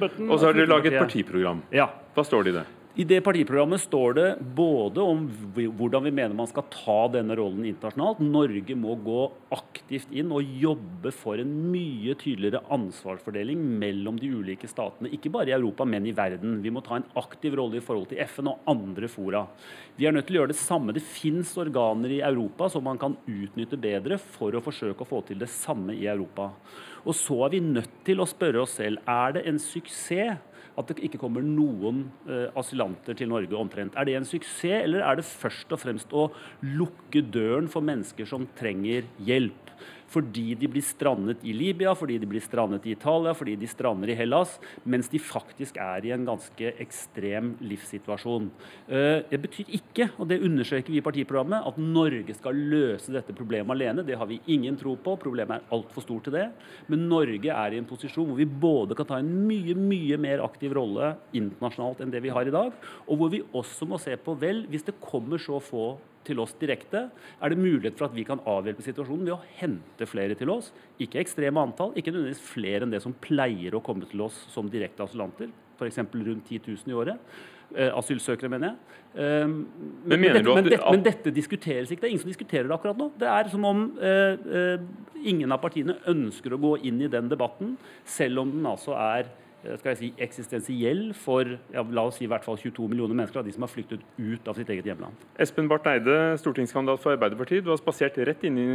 Button og så har dere laget partiprogram. Ja. Hva står det i det? I det partiprogrammet står det både om hvordan vi mener man skal ta denne rollen internasjonalt. Norge må gå aktivt inn og jobbe for en mye tydeligere ansvarsfordeling mellom de ulike statene. Ikke bare i Europa, men i verden. Vi må ta en aktiv rolle i forhold til FN og andre fora. Vi er nødt til å gjøre det samme. Det fins organer i Europa som man kan utnytte bedre for å forsøke å få til det samme i Europa. Og så er vi nødt til å spørre oss selv er det en suksess at det ikke kommer noen eh, asylanter til Norge omtrent. Er det en suksess, eller er det først og fremst å lukke døren for mennesker som trenger hjelp? Fordi de blir strandet i Libya, fordi de blir strandet i Italia, fordi de strander i Hellas, mens de faktisk er i en ganske ekstrem livssituasjon. Eh, Det betyr ikke, og det understreker vi i partiprogrammet, at Norge skal løse dette problemet alene. Det har vi ingen tro på. Problemet er altfor stort til det. Men Norge er i en posisjon hvor vi både kan ta en mye, mye mer aktiv rolle internasjonalt enn det vi har i dag, og hvor vi også må se på vel, hvis det kommer så få til oss direkte, er det mulighet for at vi kan avhjelpe situasjonen ved å hente flere til oss. Ikke ekstreme antall, ikke nødvendigvis flere enn det som pleier å komme til oss som direkte asylanter, f.eks. rundt 10 000 i året. Eh, asylsøkere, mener jeg. Eh, men, men, dette, men, dette, men, dette, diskuteres ikke. Det er ingen som diskuterer det akkurat nå. Det er som om eh, eh, ingen av partiene ønsker å gå inn i den debatten, selv om den altså er skal jeg si, eksistensiell for ja, la oss si i hvert fall 22 millioner mennesker av de som har flyktet ut av sitt eget hjemland. Espen Barth Eide, stortingskandidat for Arbeiderpartiet. Du har spasert rett inn i,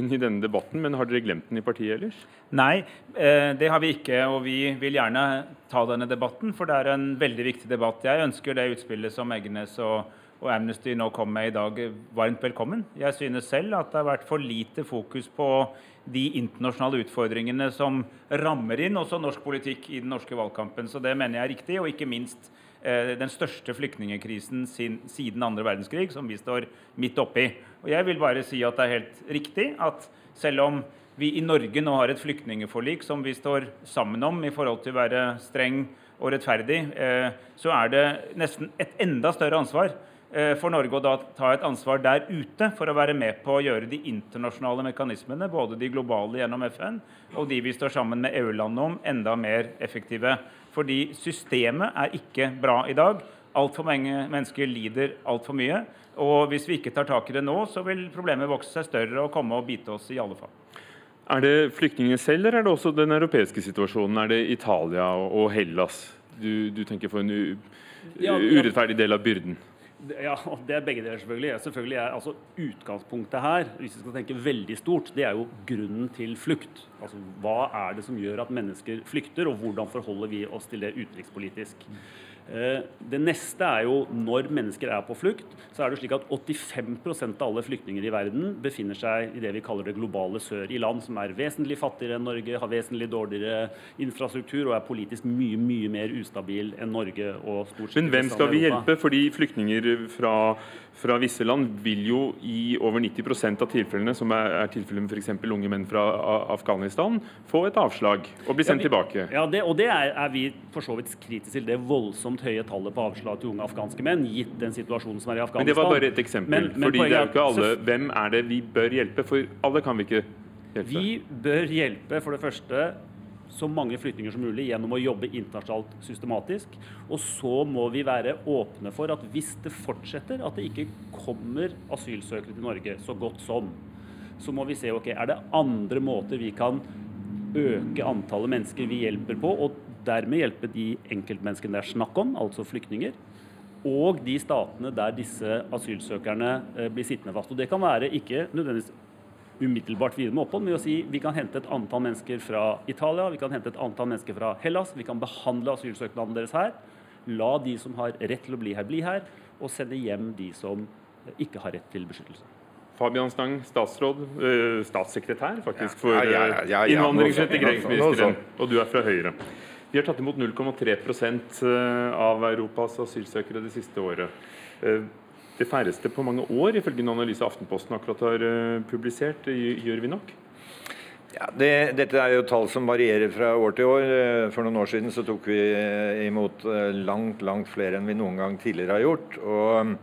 inn i, denne debatten, men har dere glemt den i partiet ellers? Nei, eh, det har vi ikke. Og vi vil gjerne ta denne debatten, for det er en veldig viktig debatt. Jeg ønsker det utspillet som Eggenes og, og Amnesty nå kom med i dag, varmt velkommen. Jeg synes selv at det har vært for lite fokus på de internasjonale utfordringene som rammer inn også norsk politikk i den norske valgkampen. Så det mener jeg er riktig, og ikke minst eh, den største flyktningkrisen siden andre verdenskrig, som vi står midt oppi. Og jeg vil bare si at det er helt riktig at selv om vi i Norge nå har et flyktningeforlik som vi står sammen om i forhold til å være streng og rettferdig, eh, så er det nesten et enda større ansvar for Norge å da ta et ansvar der ute for å være med på å gjøre de internasjonale mekanismene, både de globale gjennom FN og de vi står sammen med EU-landene om, enda mer effektive. Fordi systemet er ikke bra i dag. Altfor mange mennesker lider altfor mye. Og hvis vi ikke tar tak i det nå, så vil problemet vokse seg større og komme og bite oss i alle fall. Er det flyktningene selv, eller er det også den europeiske situasjonen? Er det Italia og Hellas du, du tenker får en urettferdig del av byrden? Ja, det er begge deler, selvfølgelig. selvfølgelig er, altså, utgangspunktet her, hvis vi skal tenke veldig stort, det er jo grunnen til flukt. Altså, Hva er det som gjør at mennesker flykter, og hvordan forholder vi oss til det utenrikspolitisk? Eh, det neste er jo når mennesker er på flukt, så er det slik at 85% av alle flyktninger i verden befinner seg i det vi kaller det globale sør, i land som er vesentlig fattigere enn Norge, har vesentlig dårligere infrastruktur og er politisk mye mye mer ustabil enn Norge. og stort sett Men hvem skal vi hjelpe? Fordi flyktninger fra fra visse land vil jo i over 90% av tilfellene, som er, er tilfellet med f.eks. unge menn fra Afghanistan, få et avslag og bli sendt ja, vi, tilbake. Ja, det, og det er, er, vi for så vidt kritiske til. Det voldsomt høye tallet på avslag til unge afghanske menn, gitt den situasjonen som er i Afghanistan. Men Det var bare et eksempel. Men, men fordi det er jo ikke alle. Hvem er det vi bør hjelpe? For alle kan vi ikke hjelpe. Vi bør hjelpe for det første så mange flyktninger som mulig gjennom å jobbe internasjonalt systematisk. Og så må vi være åpne for at hvis det fortsetter, at det ikke kommer asylsøkere til Norge så godt som, så må vi se ok, er det andre måter vi kan øke antallet mennesker vi hjelper på, og dermed hjelpe de enkeltmenneskene det er snakk om, altså flyktninger. Og de statene der disse asylsøkerne eh, blir sittende fast. Og Det kan være ikke nødvendigvis umiddelbart videre med opphold med å si vi kan hente et antall mennesker fra Italia, vi kan hente et antall mennesker fra Hellas, vi kan behandle asylsøknaden deres her. La de som har rett til å bli her, bli her, og sende hjem de som ikke har rett til beskyttelse. Fabian Stang, statsråd, øh, statssekretær faktisk for ja, ja, ja, ja innvandrings- og integreringsministeren, og du er fra Høyre. Vi har tatt imot 0,3% øh, av Europas asylsøkere det siste året. Det færreste på mange år, ifølge en analyse Aftenposten akkurat har eh, publisert. Gjør vi nok? Ja, det, dette er jo tall som varierer fra år til år. Eh, for noen år siden så tok vi eh, imot langt langt flere enn vi noen gang tidligere har gjort. Og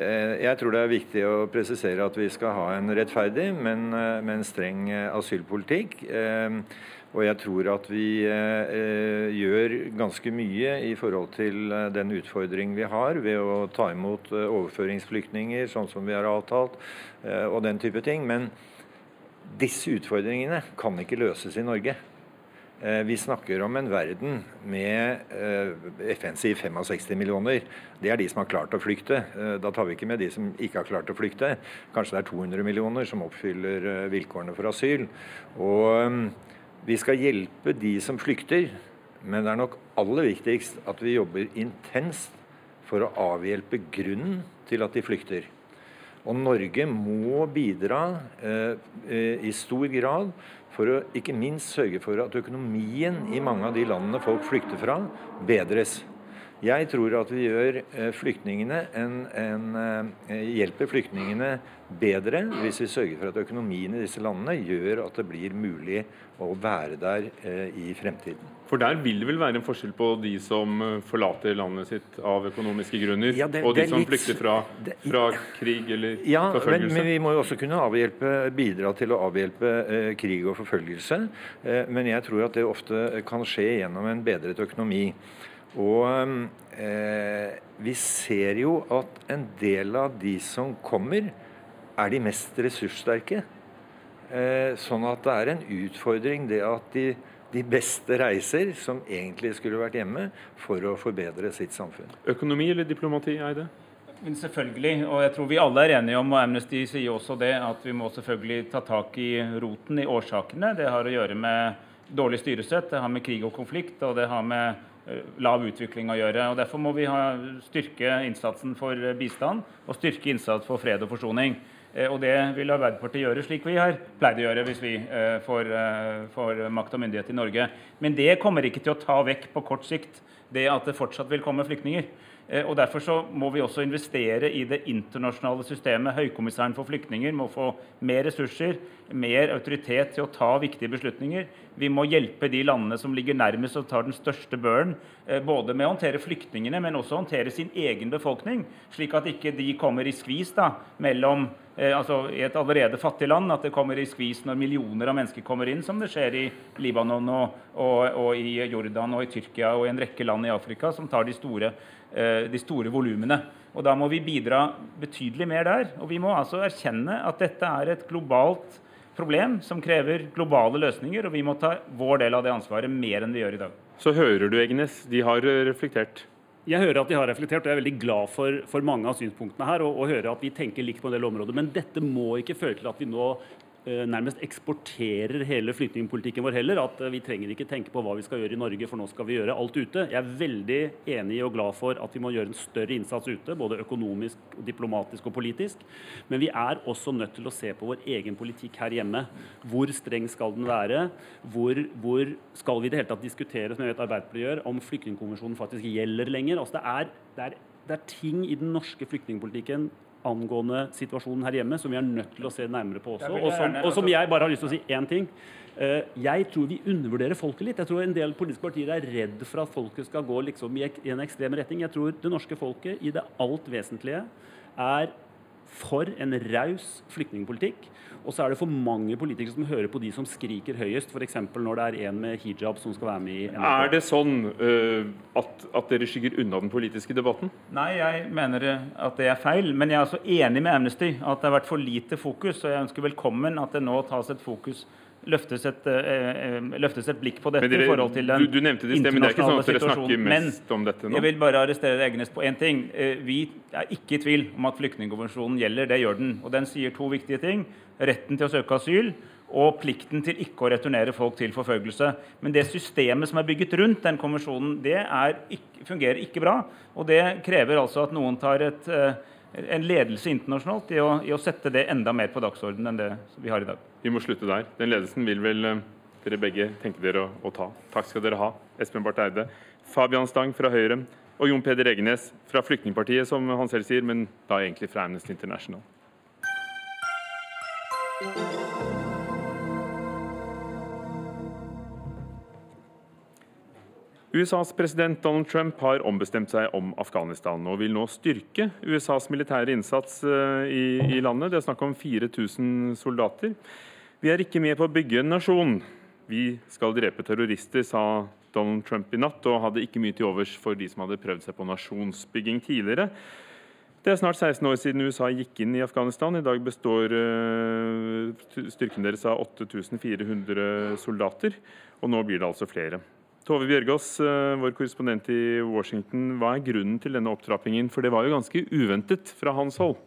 jeg tror det er viktig å presisere at vi skal ha en rettferdig, men, men streng asylpolitikk. Og jeg tror at vi eh, gjør ganske mye i forhold til eh, den utfordring vi har ved å ta imot eh, overføringsflyktninger, sånn som vi har avtalt, eh, og den type ting. Men disse utfordringene kan ikke løses i Norge. Eh, vi snakker om en verden med FNs FN sier 65 millioner. Det er de som har klart å flykte. Da tar vi ikke med de som ikke har klart å flykte. Kanskje det er 200 millioner som oppfyller vilkårene for asyl. Og vi skal hjelpe de som flykter, men det er nok aller viktigst at vi jobber intenst for å avhjelpe grunnen til at de flykter. Og Norge må bidra eh, eh, i stor grad for å ikke minst sørge for at økonomien i mange av de landene folk flykter fra, bedres. Jeg tror at vi gjør flyktningene en, en, hjelper flyktningene bedre hvis vi sørger for at økonomien i disse landene gjør at det blir mulig å være der i fremtiden. For der vil det vel være en forskjell på de som eh, forlater landet sitt av økonomiske grunner, ja, det, og de som litt, flykter fra, fra, krig eller ja, forfølgelse? Men, men, vi må jo også kunne avhjelpe, bidra til å avhjelpe eh, krig og forfølgelse. Eh, men jeg tror at det ofte kan skje gjennom en bedret økonomi. Og eh, vi ser jo at en del av de som kommer, er de mest ressurssterke. Eh, sånn at det er en utfordring det at de de beste reiser, som egentlig skulle vært hjemme, for å forbedre sitt samfunn. Økonomi eller diplomati, Eide? Men selvfølgelig, og jeg tror vi alle er enige om, og Amnesty sier også det, at vi må selvfølgelig ta tak i roten, i årsakene. Det har å gjøre med dårlig styresett, det har med krig og konflikt, og det har med lav utvikling å gjøre. og Derfor må vi ha, styrke innsatsen for bistand og styrke innsats for fred og forsoning. Eh, og det vil Arbeiderpartiet gjøre slik vi har pleid å gjøre hvis vi eh, får, eh, får makt og myndighet i Norge. Men det kommer ikke til å ta vekk på kort sikt det at det fortsatt vil komme flyktninger. Og Derfor så må vi også investere i det internasjonale systemet. Høykommissæren for flyktninger må få mer ressurser, mer autoritet til å ta viktige beslutninger. Vi må hjelpe de landene som ligger nærmest og tar den største børen. Både med å håndtere flyktningene, men også håndtere sin egen befolkning. Slik at ikke de kommer i skvis da, mellom eh, altså i et allerede fattig land at det kommer i skvis når millioner av mennesker kommer inn, som det skjer i Libanon og, og, og i Jordan og i Tyrkia og i en rekke land i Afrika, som tar de store, eh, de store volumene. Og Da må vi bidra betydelig mer der. Og vi må altså erkjenne at dette er et globalt problem som krever globale løsninger, og vi må ta vår del av det ansvaret mer enn vi gjør i dag. Så hører du, Egnes, de har reflektert? Jeg hører at de har reflektert, og jeg er veldig glad for, for mange av synspunktene her. Og, og hører at vi tenker likt på en del områder. Men dette må ikke føre til at vi nå Eh, nærmest eksporterer hele flyktningpolitikken vår heller. At eh, vi trenger ikke tenke på hva vi skal gjøre i Norge, for nå skal vi gjøre alt ute. Jeg er veldig enig og glad for at vi må gjøre en større innsats ute, både økonomisk, diplomatisk og politisk. Men vi er også nødt til å se på vår egen politikk her hjemme. Hvor streng skal den være? Hvor, hvor skal vi i det hele tatt diskutere, som jeg vet Arbeiderpartiet gjør, om flyktningkonvensjonen faktisk gjelder lenger? Altså det, er, det, er, det er ting i den norske flyktningpolitikken angående situasjonen her hjemme, som vi er nødt til å se nærmere på også. Og som, og som jeg bare har lyst til å si én ting. Eh, jeg tror vi undervurderer folket litt. Jeg tror en del politiske partier er redd for at folket skal gå liksom i en ekstrem retning. Jeg tror det norske folket i det alt vesentlige er for en raus flyktningpolitikk. Og så er det for mange politikere som hører på de som skriker høyest, f.eks. når det er en med hijab som skal være med i NRK. Er det sånn uh, at, at, dere skygger unna den politiske debatten? Nei, jeg mener at det er feil. Men jeg er også enig med Amnesty at det har vært for lite fokus. Og jeg ønsker velkommen at det nå tas et fokus løftes et, uh, løftes et, blikk på dette dere, i forhold til den du, du nevnte det internasjonale men det er ikke sånn at dere snakker mest men, om dette nå? Jeg vil bare arrestere Egnes på én ting. Uh, vi er ikke i tvil om at flyktningkonvensjonen gjelder. Det gjør den. Og den sier to viktige ting retten til å søke asyl og plikten til ikke å returnere folk til forfølgelse. Men det systemet som er bygget rundt den konvensjonen, det ikke, fungerer ikke bra. Og det krever altså at noen tar et, eh, en ledelse internasjonalt i å, i å, sette det enda mer på dagsordenen enn det vi har i dag. Vi må slutte der. Den ledelsen vil vel eh, dere begge tenke dere å, å ta. Takk skal dere ha, Espen Barth Eide, Fabian Stang fra Høyre og Jon Peder Egenes fra Flyktningpartiet, som han selv sier, men da egentlig fra Amnesty International. USAs president Donald Trump har ombestemt seg om Afghanistan og vil nå styrke USAs militære innsats eh, i, i landet. Det er snakk om 4000 soldater. Vi er ikke med på å bygge en nasjon. Vi skal drepe terrorister, sa Donald Trump i natt, og hadde ikke mye til overs for de som hadde prøvd seg på nasjonsbygging tidligere. Det er snart 16 år siden USA gikk inn i Afghanistan. I dag består eh, styrken deres av 8400 soldater, og nå blir det altså flere. Tove Bjørgaas, eh, vår korrespondent i Washington. Hva er grunnen til denne opptrappingen? For det var jo ganske uventet fra hans hold?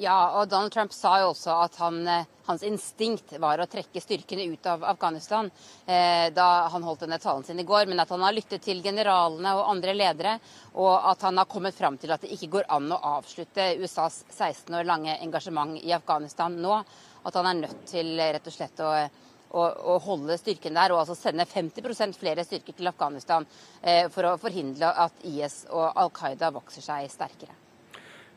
Ja, og Donald Trump sa jo også at han, eh, hans instinkt var å trekke styrkene ut av Afghanistan eh, da han holdt denne talen sin i går, men at han har lyttet til generalene og andre ledere, og at han har kommet fram til at det ikke går an å avslutte USAs 16 år lange engasjement i Afghanistan nå. At han er nødt til rett og slett å å, holde styrken der, og altså sende 50% flere styrker til Afghanistan eh, for å forhindre at IS og Al Qaida vokser seg sterkere.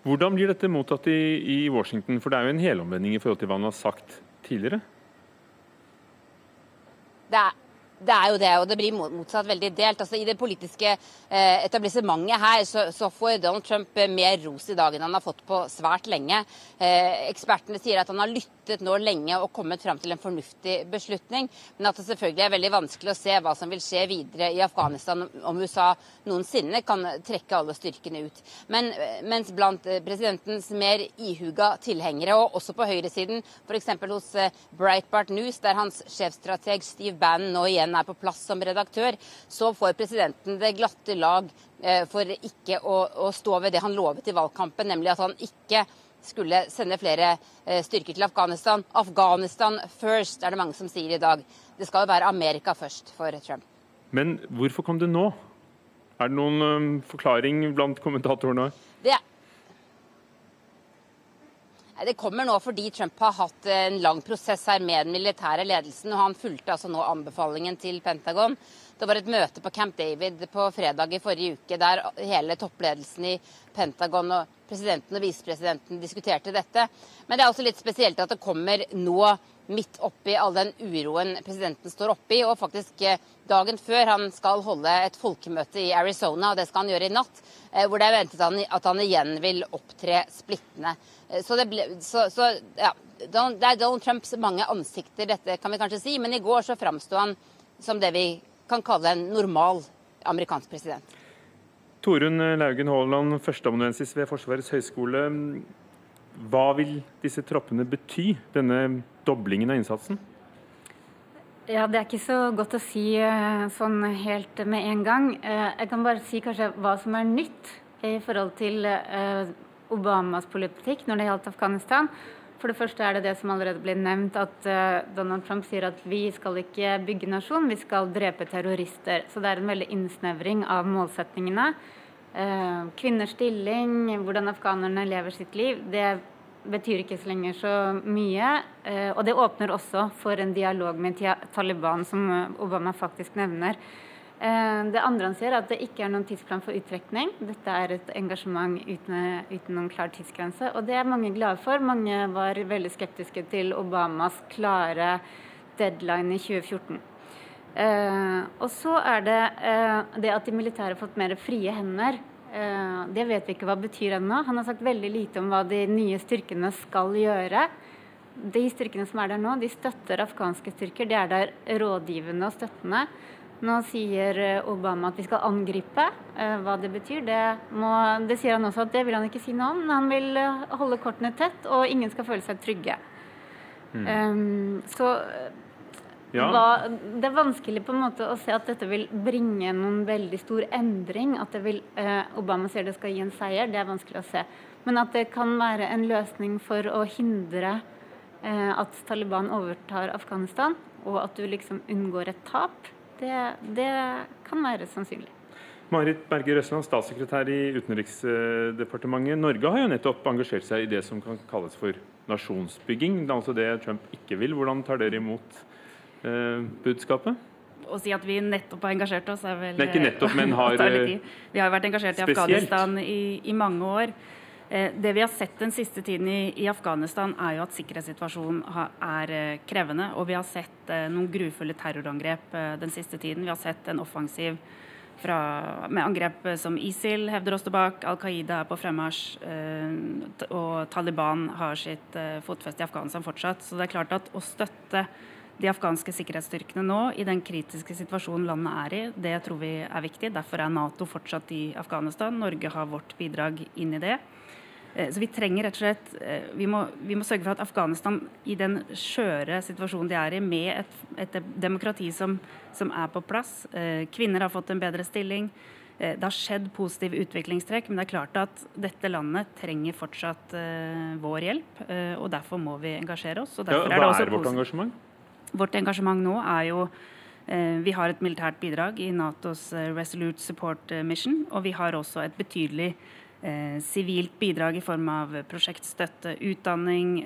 Hvordan blir dette mottatt i, i Washington, for det er jo en helomvending i forhold til hva han har sagt tidligere? Det er, det er jo det, og det blir motsatt veldig delt. Altså, I det politiske eh, etablissementet her så, så, får Donald Trump eh, mer ros i dag enn han har fått på svært lenge. Eh, ekspertene sier at han har lyttet nå lenge og kommet fram til en fornuftig beslutning, men at det selvfølgelig er veldig vanskelig å se hva som vil skje videre i Afghanistan om USA noensinne kan trekke alle styrkene ut. Men eh, mens blant presidentens mer ihuga tilhengere, og også på høyresiden, f.eks. hos Breitbart News, der hans sjefstrateg Steve Bannon nå igjen er på plass som redaktør, så får presidenten det glatte lag eh, for ikke å, å stå ved det han lovet i valgkampen, nemlig at han ikke skulle sende flere eh, styrker til Afghanistan. Afghanistan first, er det mange som sier i dag. Det skal jo være Amerika først for Trump. Men hvorfor kom det nå? Er det noen um, forklaring blant kommentatorene? Det det kommer nå fordi Trump har hatt en lang prosess her med den militære ledelsen. og Han fulgte altså nå anbefalingen til Pentagon. Det var et møte på Camp David på fredag i forrige uke der hele toppledelsen i Pentagon og presidenten og visepresidenten diskuterte dette. Men det er også litt spesielt at det kommer nå midt oppi all den uroen presidenten står oppi, og faktisk eh, dagen før han skal holde et folkemøte i Arizona, og det skal han gjøre i natt, eh, hvor det er ventet at han igjen vil opptre splittende. Eh, så, det, ble, så, så ja, det er Donald Trumps mange ansikter, dette kan vi kanskje si, men i går så framsto han som det vi kan kalle en normal amerikansk president. Torunn Laugen Haaland, førsteamanuensis ved Forsvarets høgskole. Hva vil disse troppene bety, denne doblingen av innsatsen? Ja, Det er ikke så godt å si eh, sånn helt med en gang. Eh, jeg kan bare si kanskje hva som er nytt i forhold til eh, Obamas politikk når det gjaldt Afghanistan. For det første er det det som allerede ble nevnt, at Donald Trump sier at vi skal ikke bygge nasjon, vi skal drepe terrorister. Så det er en veldig innsnevring av målsetningene. Kvinners stilling, hvordan afghanerne lever sitt liv, det betyr ikke så lenger så mye. Eh, og det åpner også for en dialog med Taliban, som Obama faktisk nevner. Eh, det andre han sier, er at det ikke er noen tidsplan for uttrekning. Dette er et engasjement uten, uten noen klar tidsgrense. Og det er mange glade for. Mange var veldig skeptiske til Obamas klare deadline i 2014. Eh, og så er det det at de militære har fått mer frie hender. Eh, det vet vi ikke hva betyr ennå. Han har sagt veldig lite om hva de nye styrkene skal gjøre. De styrkene som er der nå, de støtter afghanske styrker. De er der rådgivende og støttende. Nå sier eh, Obama at vi skal angripe. Eh, hva det betyr, det, må, det sier han også at det vil han ikke si noe om. Men han vil holde kortene tett, og ingen skal føle seg trygge. Mm. Um, så ja. Hva, det er vanskelig på en måte å se at dette vil bringe noen veldig stor endring. At vil, eh, Obama sier det skal gi en seier, det er vanskelig å se. Men at det kan være en løsning for å hindre eh, at Taliban overtar Afghanistan, og at du liksom unngår et tap, det, det kan være sannsynlig. Marit Berger Røsland, statssekretær i Utenriksdepartementet. Norge har jo nettopp engasjert seg i det som kan kalles for nasjonsbygging. Det er altså det Trump ikke vil. Hvordan tar dere imot Eh, budskapet? Å si at vi nettopp har engasjert oss, er vel Nei, ikke nettopp, men <laughs> har eh, Vi har vært engasjert i Afghanistan i, i, mange år. Eh, det vi har sett den siste tiden i, i Afghanistan, er jo at sikkerhetssituasjonen er krevende. Og vi har sett noen grufulle terrorangrep den siste tiden. Vi har sett en offensiv fra, med angrep som ISIL hevder oss tilbake, Al Qaida er på fremmarsj, og Taliban har sitt fotfeste i Afghanistan fortsatt. Så det er klart at å støtte de afghanske sikkerhetsstyrkene nå i den kritiske situasjonen landet er i, det tror vi er viktig. Derfor er Nato fortsatt i Afghanistan. Norge har vårt bidrag inn i det. Eh, så vi trenger rett og slett eh, vi må, vi må sørge for at Afghanistan i den skjøre situasjonen de er i, med et, et demokrati som, som, er på plass eh, Kvinner har fått en bedre stilling. Det har skjedd positive utviklingstrekk, men det er klart at dette landet trenger fortsatt vår hjelp. og Derfor må vi engasjere oss. ja, hva er, er vårt engasjement? Vårt engasjement nå er jo eh, vi har et militært bidrag i Natos eh, Resolute Support eh, Mission. Og vi har også et betydelig sivilt bidrag i form av prosjektstøtte, utdanning,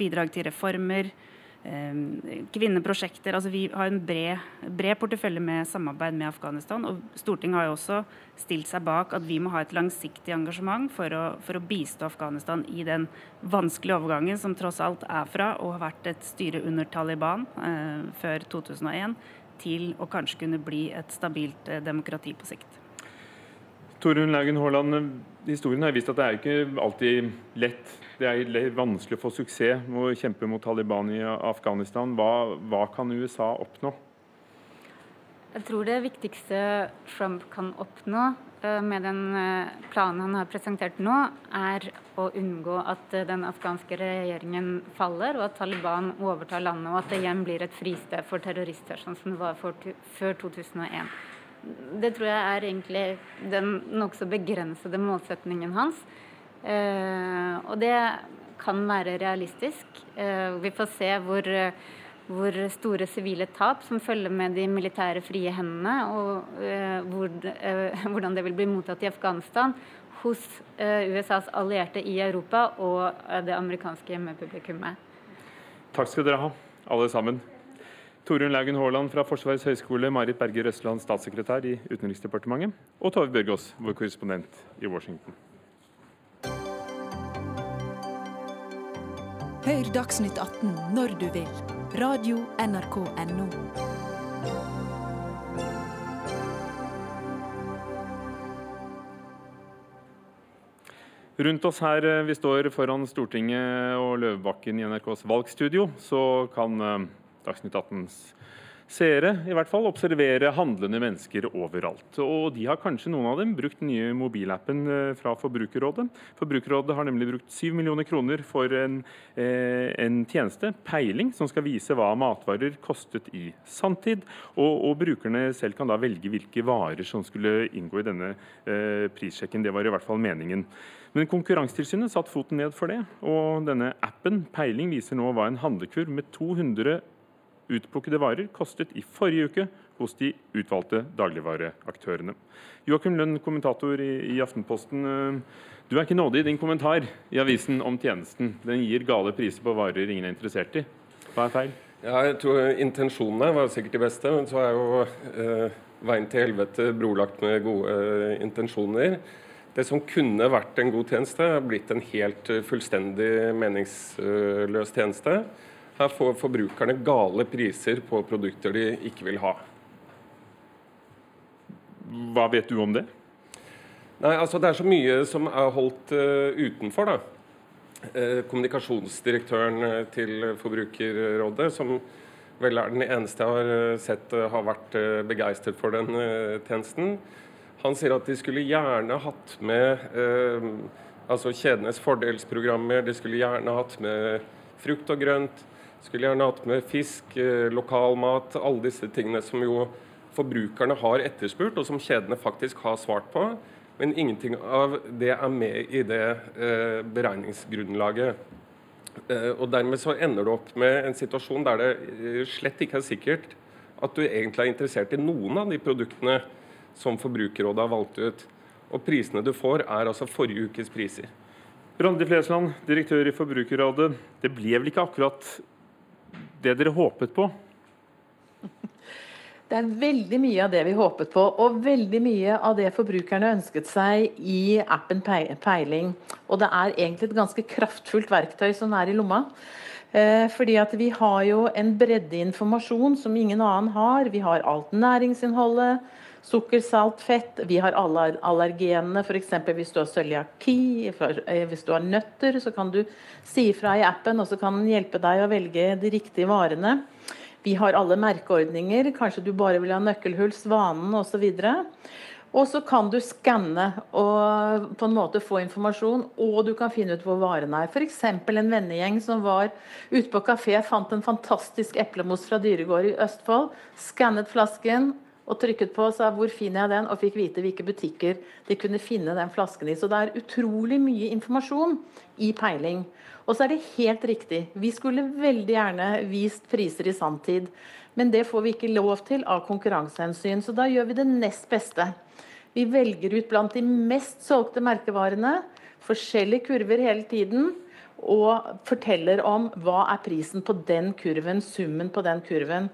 bidrag til reformer. Eh, kvinneprosjekter. Altså vi har en bred, bred portefølje med samarbeid med Afghanistan. Og Stortinget har jo også stilt seg bak at vi må ha et langsiktig engasjement for å, for å bistå Afghanistan i den vanskelige overgangen som tross alt er fra å ha vært et styre under Taliban eh, før 2001 til å kanskje kunne bli et stabilt eh, demokrati på sikt. Torunn Laugen Haaland, historien har vist at det er ikke alltid lett det er vanskelig å få suksess med å kjempe mot Taliban i Afghanistan. Hva, hva kan USA oppnå? Jeg tror det viktigste Trump kan oppnå eh, med den eh, planen han har presentert nå, er å unngå at eh, den afghanske regjeringen faller, og at Taliban overtar landet, og at det igjen blir et fristed for terrorister, sånn som det var før 2001. Det tror jeg er egentlig den nokså begrensede målsetningen hans. Eh, og det kan være realistisk. Eh, vi får se hvor, hvor store sivile tap som følger med de militære frie hendene, og eh, hvor, <laughs> hvordan det vil bli mottatt i Afghanistan hos USAs allierte i Europa og det amerikanske hjemmepublikummet. Takk skal dere ha, alle sammen. Torunn Laugen Haaland fra Forsvarets høgskole, Marit Berger Røsland, statssekretær i Utenriksdepartementet, og Tove Bjørgaas, vår korrespondent i Washington. Hør Dagsnytt 18 når du vil. Radio NRK Radio.nrk.no. Rundt oss her eh, vi står foran Stortinget og Løvebakken i NRKs valgstudio, så kan eh, Dagsnytt 18s seere i hvert fall observere handlende mennesker overalt. Og de har kanskje noen av dem brukt den nye mobilappen eh, fra Forbrukerrådet. Forbrukerrådet har nemlig brukt 7 millioner kroner for en, eh, en, tjeneste, Peiling, som skal vise hva matvarer kostet i sanntid. Og, og, brukerne selv kan da velge hvilke varer som skulle inngå i denne eh, prissjekken. Det var i hvert fall meningen. Men Konkurransetilsynet satt foten ned for det, og denne appen Peiling viser nå hva en handlekurv med 200 utplukkede varer kostet i forrige uke hos de utvalgte dagligvareaktørene. Joakim Lund, kommentator i, Aftenposten. Eh, du er ikke nådig i din kommentar i avisen om tjenesten. Den gir gale priser på varer ingen er interessert i. Hva er feil? Ja, jeg tror Intensjonene var sikkert de beste, men så er jo eh, veien til helvete brolagt med gode eh, intensjoner. Det som kunne vært en god tjeneste, er blitt en helt uh, fullstendig meningsløs tjeneste. Her får forbrukerne gale priser på produkter de ikke vil ha. Hva vet du om det? Nei, altså Det er så mye som er holdt uh, utenfor. da. Uh, kommunikasjonsdirektøren uh, til Forbrukerrådet, som vel er den eneste jeg har sett har vært begeistret for den tjenesten, han sier at de skulle gjerne hatt med altså kjedenes fordelsprogrammer, de skulle gjerne hatt med frukt og grønt. Skulle gjerne hatt med fisk, eh, lokalmat, alle disse tingene som jo forbrukerne har etterspurt, og som kjedene faktisk har svart på. Men ingenting av det er med i det eh, beregningsgrunnlaget. Eh, og Dermed så ender du opp med en situasjon der det slett ikke er sikkert at du egentlig er interessert i noen av de produktene som Forbrukerrådet har valgt ut. Og prisene du får, er altså forrige ukes priser. Randi Flesland, direktør i Forbrukerrådet. Det ble vel ikke akkurat det dere håpet på? <laughs> Det er veldig mye av det vi håpet på, og veldig mye av det forbrukerne ønsket seg i appen Peiling. Og det er egentlig et ganske kraftfullt verktøy som er i lomma. Eh, fordi at vi har jo en breddeinformasjon som ingen annen har. Vi har alt næringsinnholdet, sukker, salt, fett. Vi har alle allergenene, f.eks. hvis du har cøliaki, eh, hvis du har nøtter, så kan du si ifra i appen, og så kan den hjelpe deg å velge de riktige varene. Vi har alle merkeordninger. Kanskje du bare vil ha nøkkelhull, Svanen osv. Og så kan du skanne og på en måte få informasjon, og du kan finne ut hvor varene er. F.eks. en vennegjeng som var ute på kafé, fant en fantastisk eplemos fra Dyregård i Østfold. Skannet flasken og trykket på og sa 'hvor finner jeg den?' og fikk vite hvilke butikker de kunne finne den flasken i. Så det er utrolig mye informasjon i peiling. Og så er det helt riktig. Vi skulle veldig gjerne vist priser i sanntid. Men det får vi ikke lov til av konkurransehensyn, så da gjør vi det nest beste. Vi velger ut blant de mest solgte merkevarene, forskjellige kurver hele tiden. og forteller om hva er prisen på den kurven, summen på den kurven.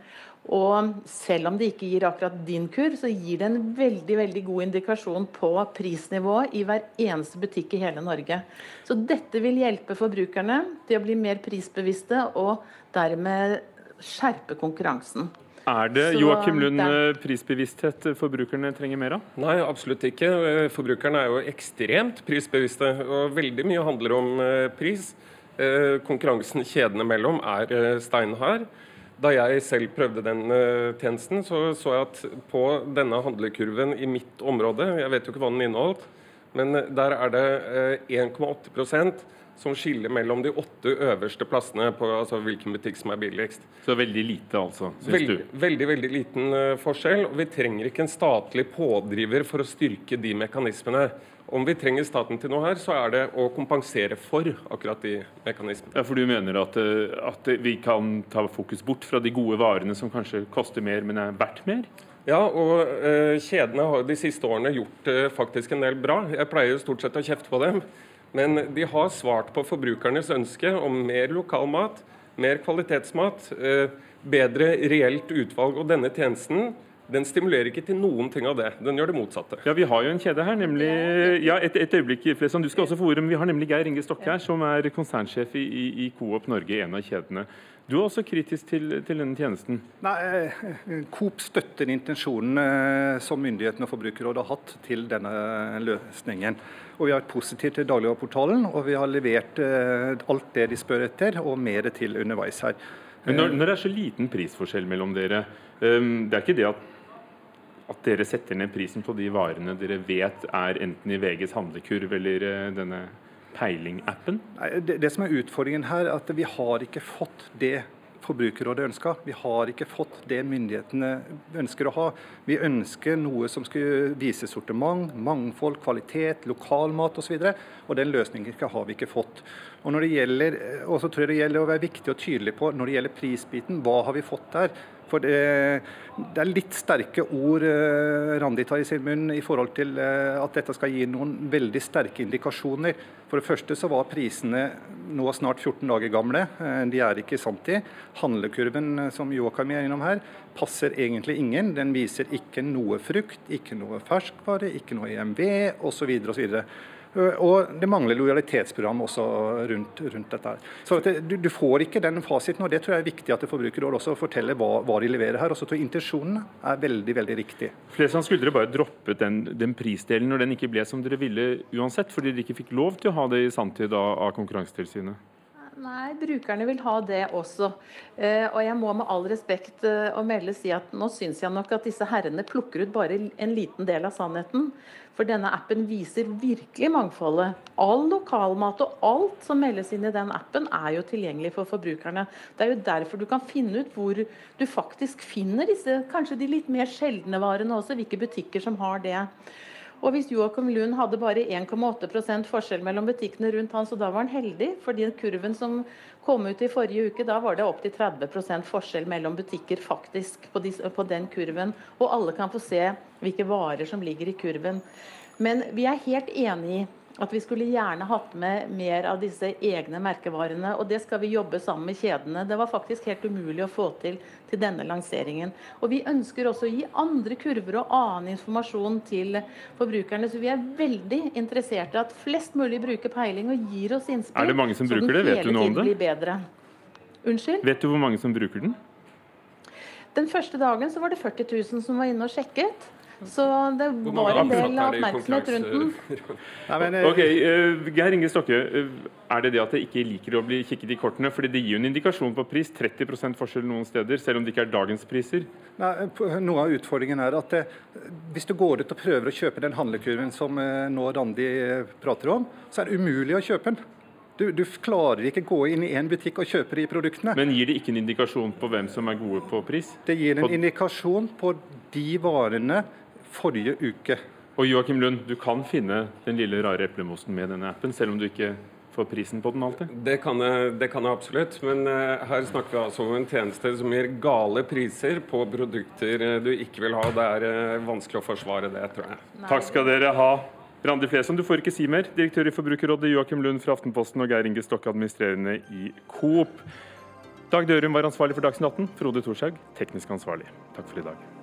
Og selv om det ikke gir akkurat din kurv, så gir det en veldig veldig god indikasjon på prisnivået i hver eneste butikk i hele Norge. Så dette vil hjelpe forbrukerne til å bli mer prisbevisste og dermed skjerpe konkurransen. Er det Joakim Lund prisbevissthet forbrukerne trenger mer av? Nei, absolutt ikke. Forbrukerne er jo ekstremt prisbevisste, og veldig mye handler om eh, pris. Eh, konkurransen kjedene mellom er eh, steinhard. Da jeg selv prøvde den tjenesten, så så jeg at på denne handlekurven i mitt område, jeg vet jo ikke hva den inneholdt, men der er det 1,8 som skiller mellom de åtte øverste plassene på altså, hvilken butikk som er billigst. Så veldig lite, altså? Synes Veldig, veldig, veldig liten uh, forskjell. og Vi trenger ikke en statlig pådriver for å styrke de mekanismene. Om vi trenger staten til noe her, så er det å kompensere for akkurat de mekanismene. Ja, For du mener at, eh, at vi kan ta fokus bort fra de gode varene som kanskje koster mer, men er verdt mer? Ja, og uh, kjedene har de siste årene gjort uh, faktisk en del bra. Jeg pleier stort sett å kjefte på dem. Men de har svart på forbrukernes ønske om mer lokal mat, mer kvalitetsmat, eh, bedre reelt utvalg. Og denne tjenesten den stimulerer ikke til noen ting av det. Den gjør det motsatte. Ja, Vi har jo en kjede her, nemlig Ja, et, et øyeblikk, Flesson, du skal også få ordet. Men vi har nemlig Geir Inge Stokke her, som er konsernsjef i, i, i Coop Norge, en av kjedene. Du er også kritisk til, til denne tjenesten? Nei, eh, Coop støtter intensjonen eh, som myndighetene og Forbrukerrådet har hatt til denne løsningen. Og Vi har vært positive til dagligvareportalen, og vi har levert eh, alt det de spør etter, og mer til underveis her. Men når, når, det er så liten prisforskjell mellom dere, um, det er ikke det at, at dere setter ned prisen på de varene dere vet er enten i VGs handlekurv eller denne peiling-appen? Det, det som er utfordringen her, er at vi har ikke fått det Forbrukerrådet ønska. Vi har ikke fått det myndighetene ønsker å ha. Vi ønsker noe som skulle vise sortiment, mangfold, kvalitet, lokalmat osv. Og, så og den løsningen har vi ikke fått. Og når det gjelder, også tror jeg det gjelder å være viktig og tydelig på når det gjelder prisbiten, hva har vi fått der? For det, det, er litt sterke ord eh, Randi tar i sin munn i forhold til eh, at dette skal gi noen veldig sterke indikasjoner. For det første så var prisene nå snart 14 dager gamle. Eh, de er ikke i sanntid. Handlekurven som Joakim er innom her, passer egentlig ingen. Den viser ikke noe frukt, ikke noe ferskvare, ikke noe EMV osv. osv. Og det mangler lojalitetsprogram også rundt, rundt dette. Så du, du, får ikke den fasiten, og det tror jeg er viktig at Forbrukerrådet også forteller hva, hva, de leverer her. Og så tror jeg intensjonen er veldig veldig riktig. Flesland, skulle dere bare droppet den, den, prisdelen når den ikke ble som dere ville uansett, fordi dere ikke fikk lov til å ha det i sanntid av, av Konkurransetilsynet? Nei, brukerne vil ha det også. Eh, og jeg må med all respekt eh, å melde si at nå syns jeg nok at disse herrene plukker ut bare en liten del av sannheten. For denne appen viser virkelig mangfoldet. All lokalmat og alt som meldes inn i den appen, er jo tilgjengelig for forbrukerne. Det er jo derfor du kan finne ut hvor du faktisk finner disse kanskje de litt mer sjeldne varene også, hvilke butikker som har det. Og hvis Joakim Lund hadde bare 1,8% forskjell mellom butikkene rundt han, så da var han heldig. fordi kurven som kom ut i forrige uke, da var det opptil 30% forskjell mellom butikker faktisk på, på den kurven. Og alle kan få se hvilke varer som ligger i kurven. Men vi er helt enig i at vi skulle gjerne hatt med mer av disse egne merkevarene. Og det skal vi jobbe sammen med kjedene. Det var faktisk helt umulig å få til til denne lanseringen. Og vi ønsker også å gi andre kurver og annen informasjon til forbrukerne. Så vi er veldig interessert i at flest mulig bruker peiling og gir oss innspill. Er det mange som bruker det? Vet du noe om det? Unnskyld? Vet du hvor mange som bruker den? Den første dagen så var det 40 000 som var inne og sjekket. Så det var en del oppmerksomhet rundt den. <laughs> Eh, ok, uh, Geir Inge Stokke, uh, er det det at det ikke liker å bli kikket i kortene? fordi det gir jo en indikasjon på pris. 30 forskjell noen steder, selv om det ikke er dagens priser. Nei, noe av utfordringen er at det, hvis du går ut og prøver å kjøpe den handlekurven som nå Randi prater om, så er det umulig å kjøpe den. Du, du, klarer ikke gå inn i én butikk og kjøpe de produktene. Men gir det ikke en indikasjon på hvem som er gode på pris? Det gir en på... indikasjon på de varene forrige uke. Og Joakim Lund, du kan finne den lille rare eplemosen med denne appen, selv om du ikke får prisen på den alltid? Det kan jeg, det kan jeg absolutt, men uh, her snakker vi altså om en tjeneste som gir gale priser på produkter uh, du ikke vil ha. Det er uh, vanskelig å forsvare det, tror jeg. Nei. Takk skal dere ha. Randi Flesson, du får ikke si mer. Direktør i Forbrukerrådet Joakim Lund fra Aftenposten og Geir Inge Stokke, administrerende i Coop. Dag Dørum var ansvarlig for Dagsnytt 18. Frode Thorshaug, teknisk ansvarlig. Takk for i dag.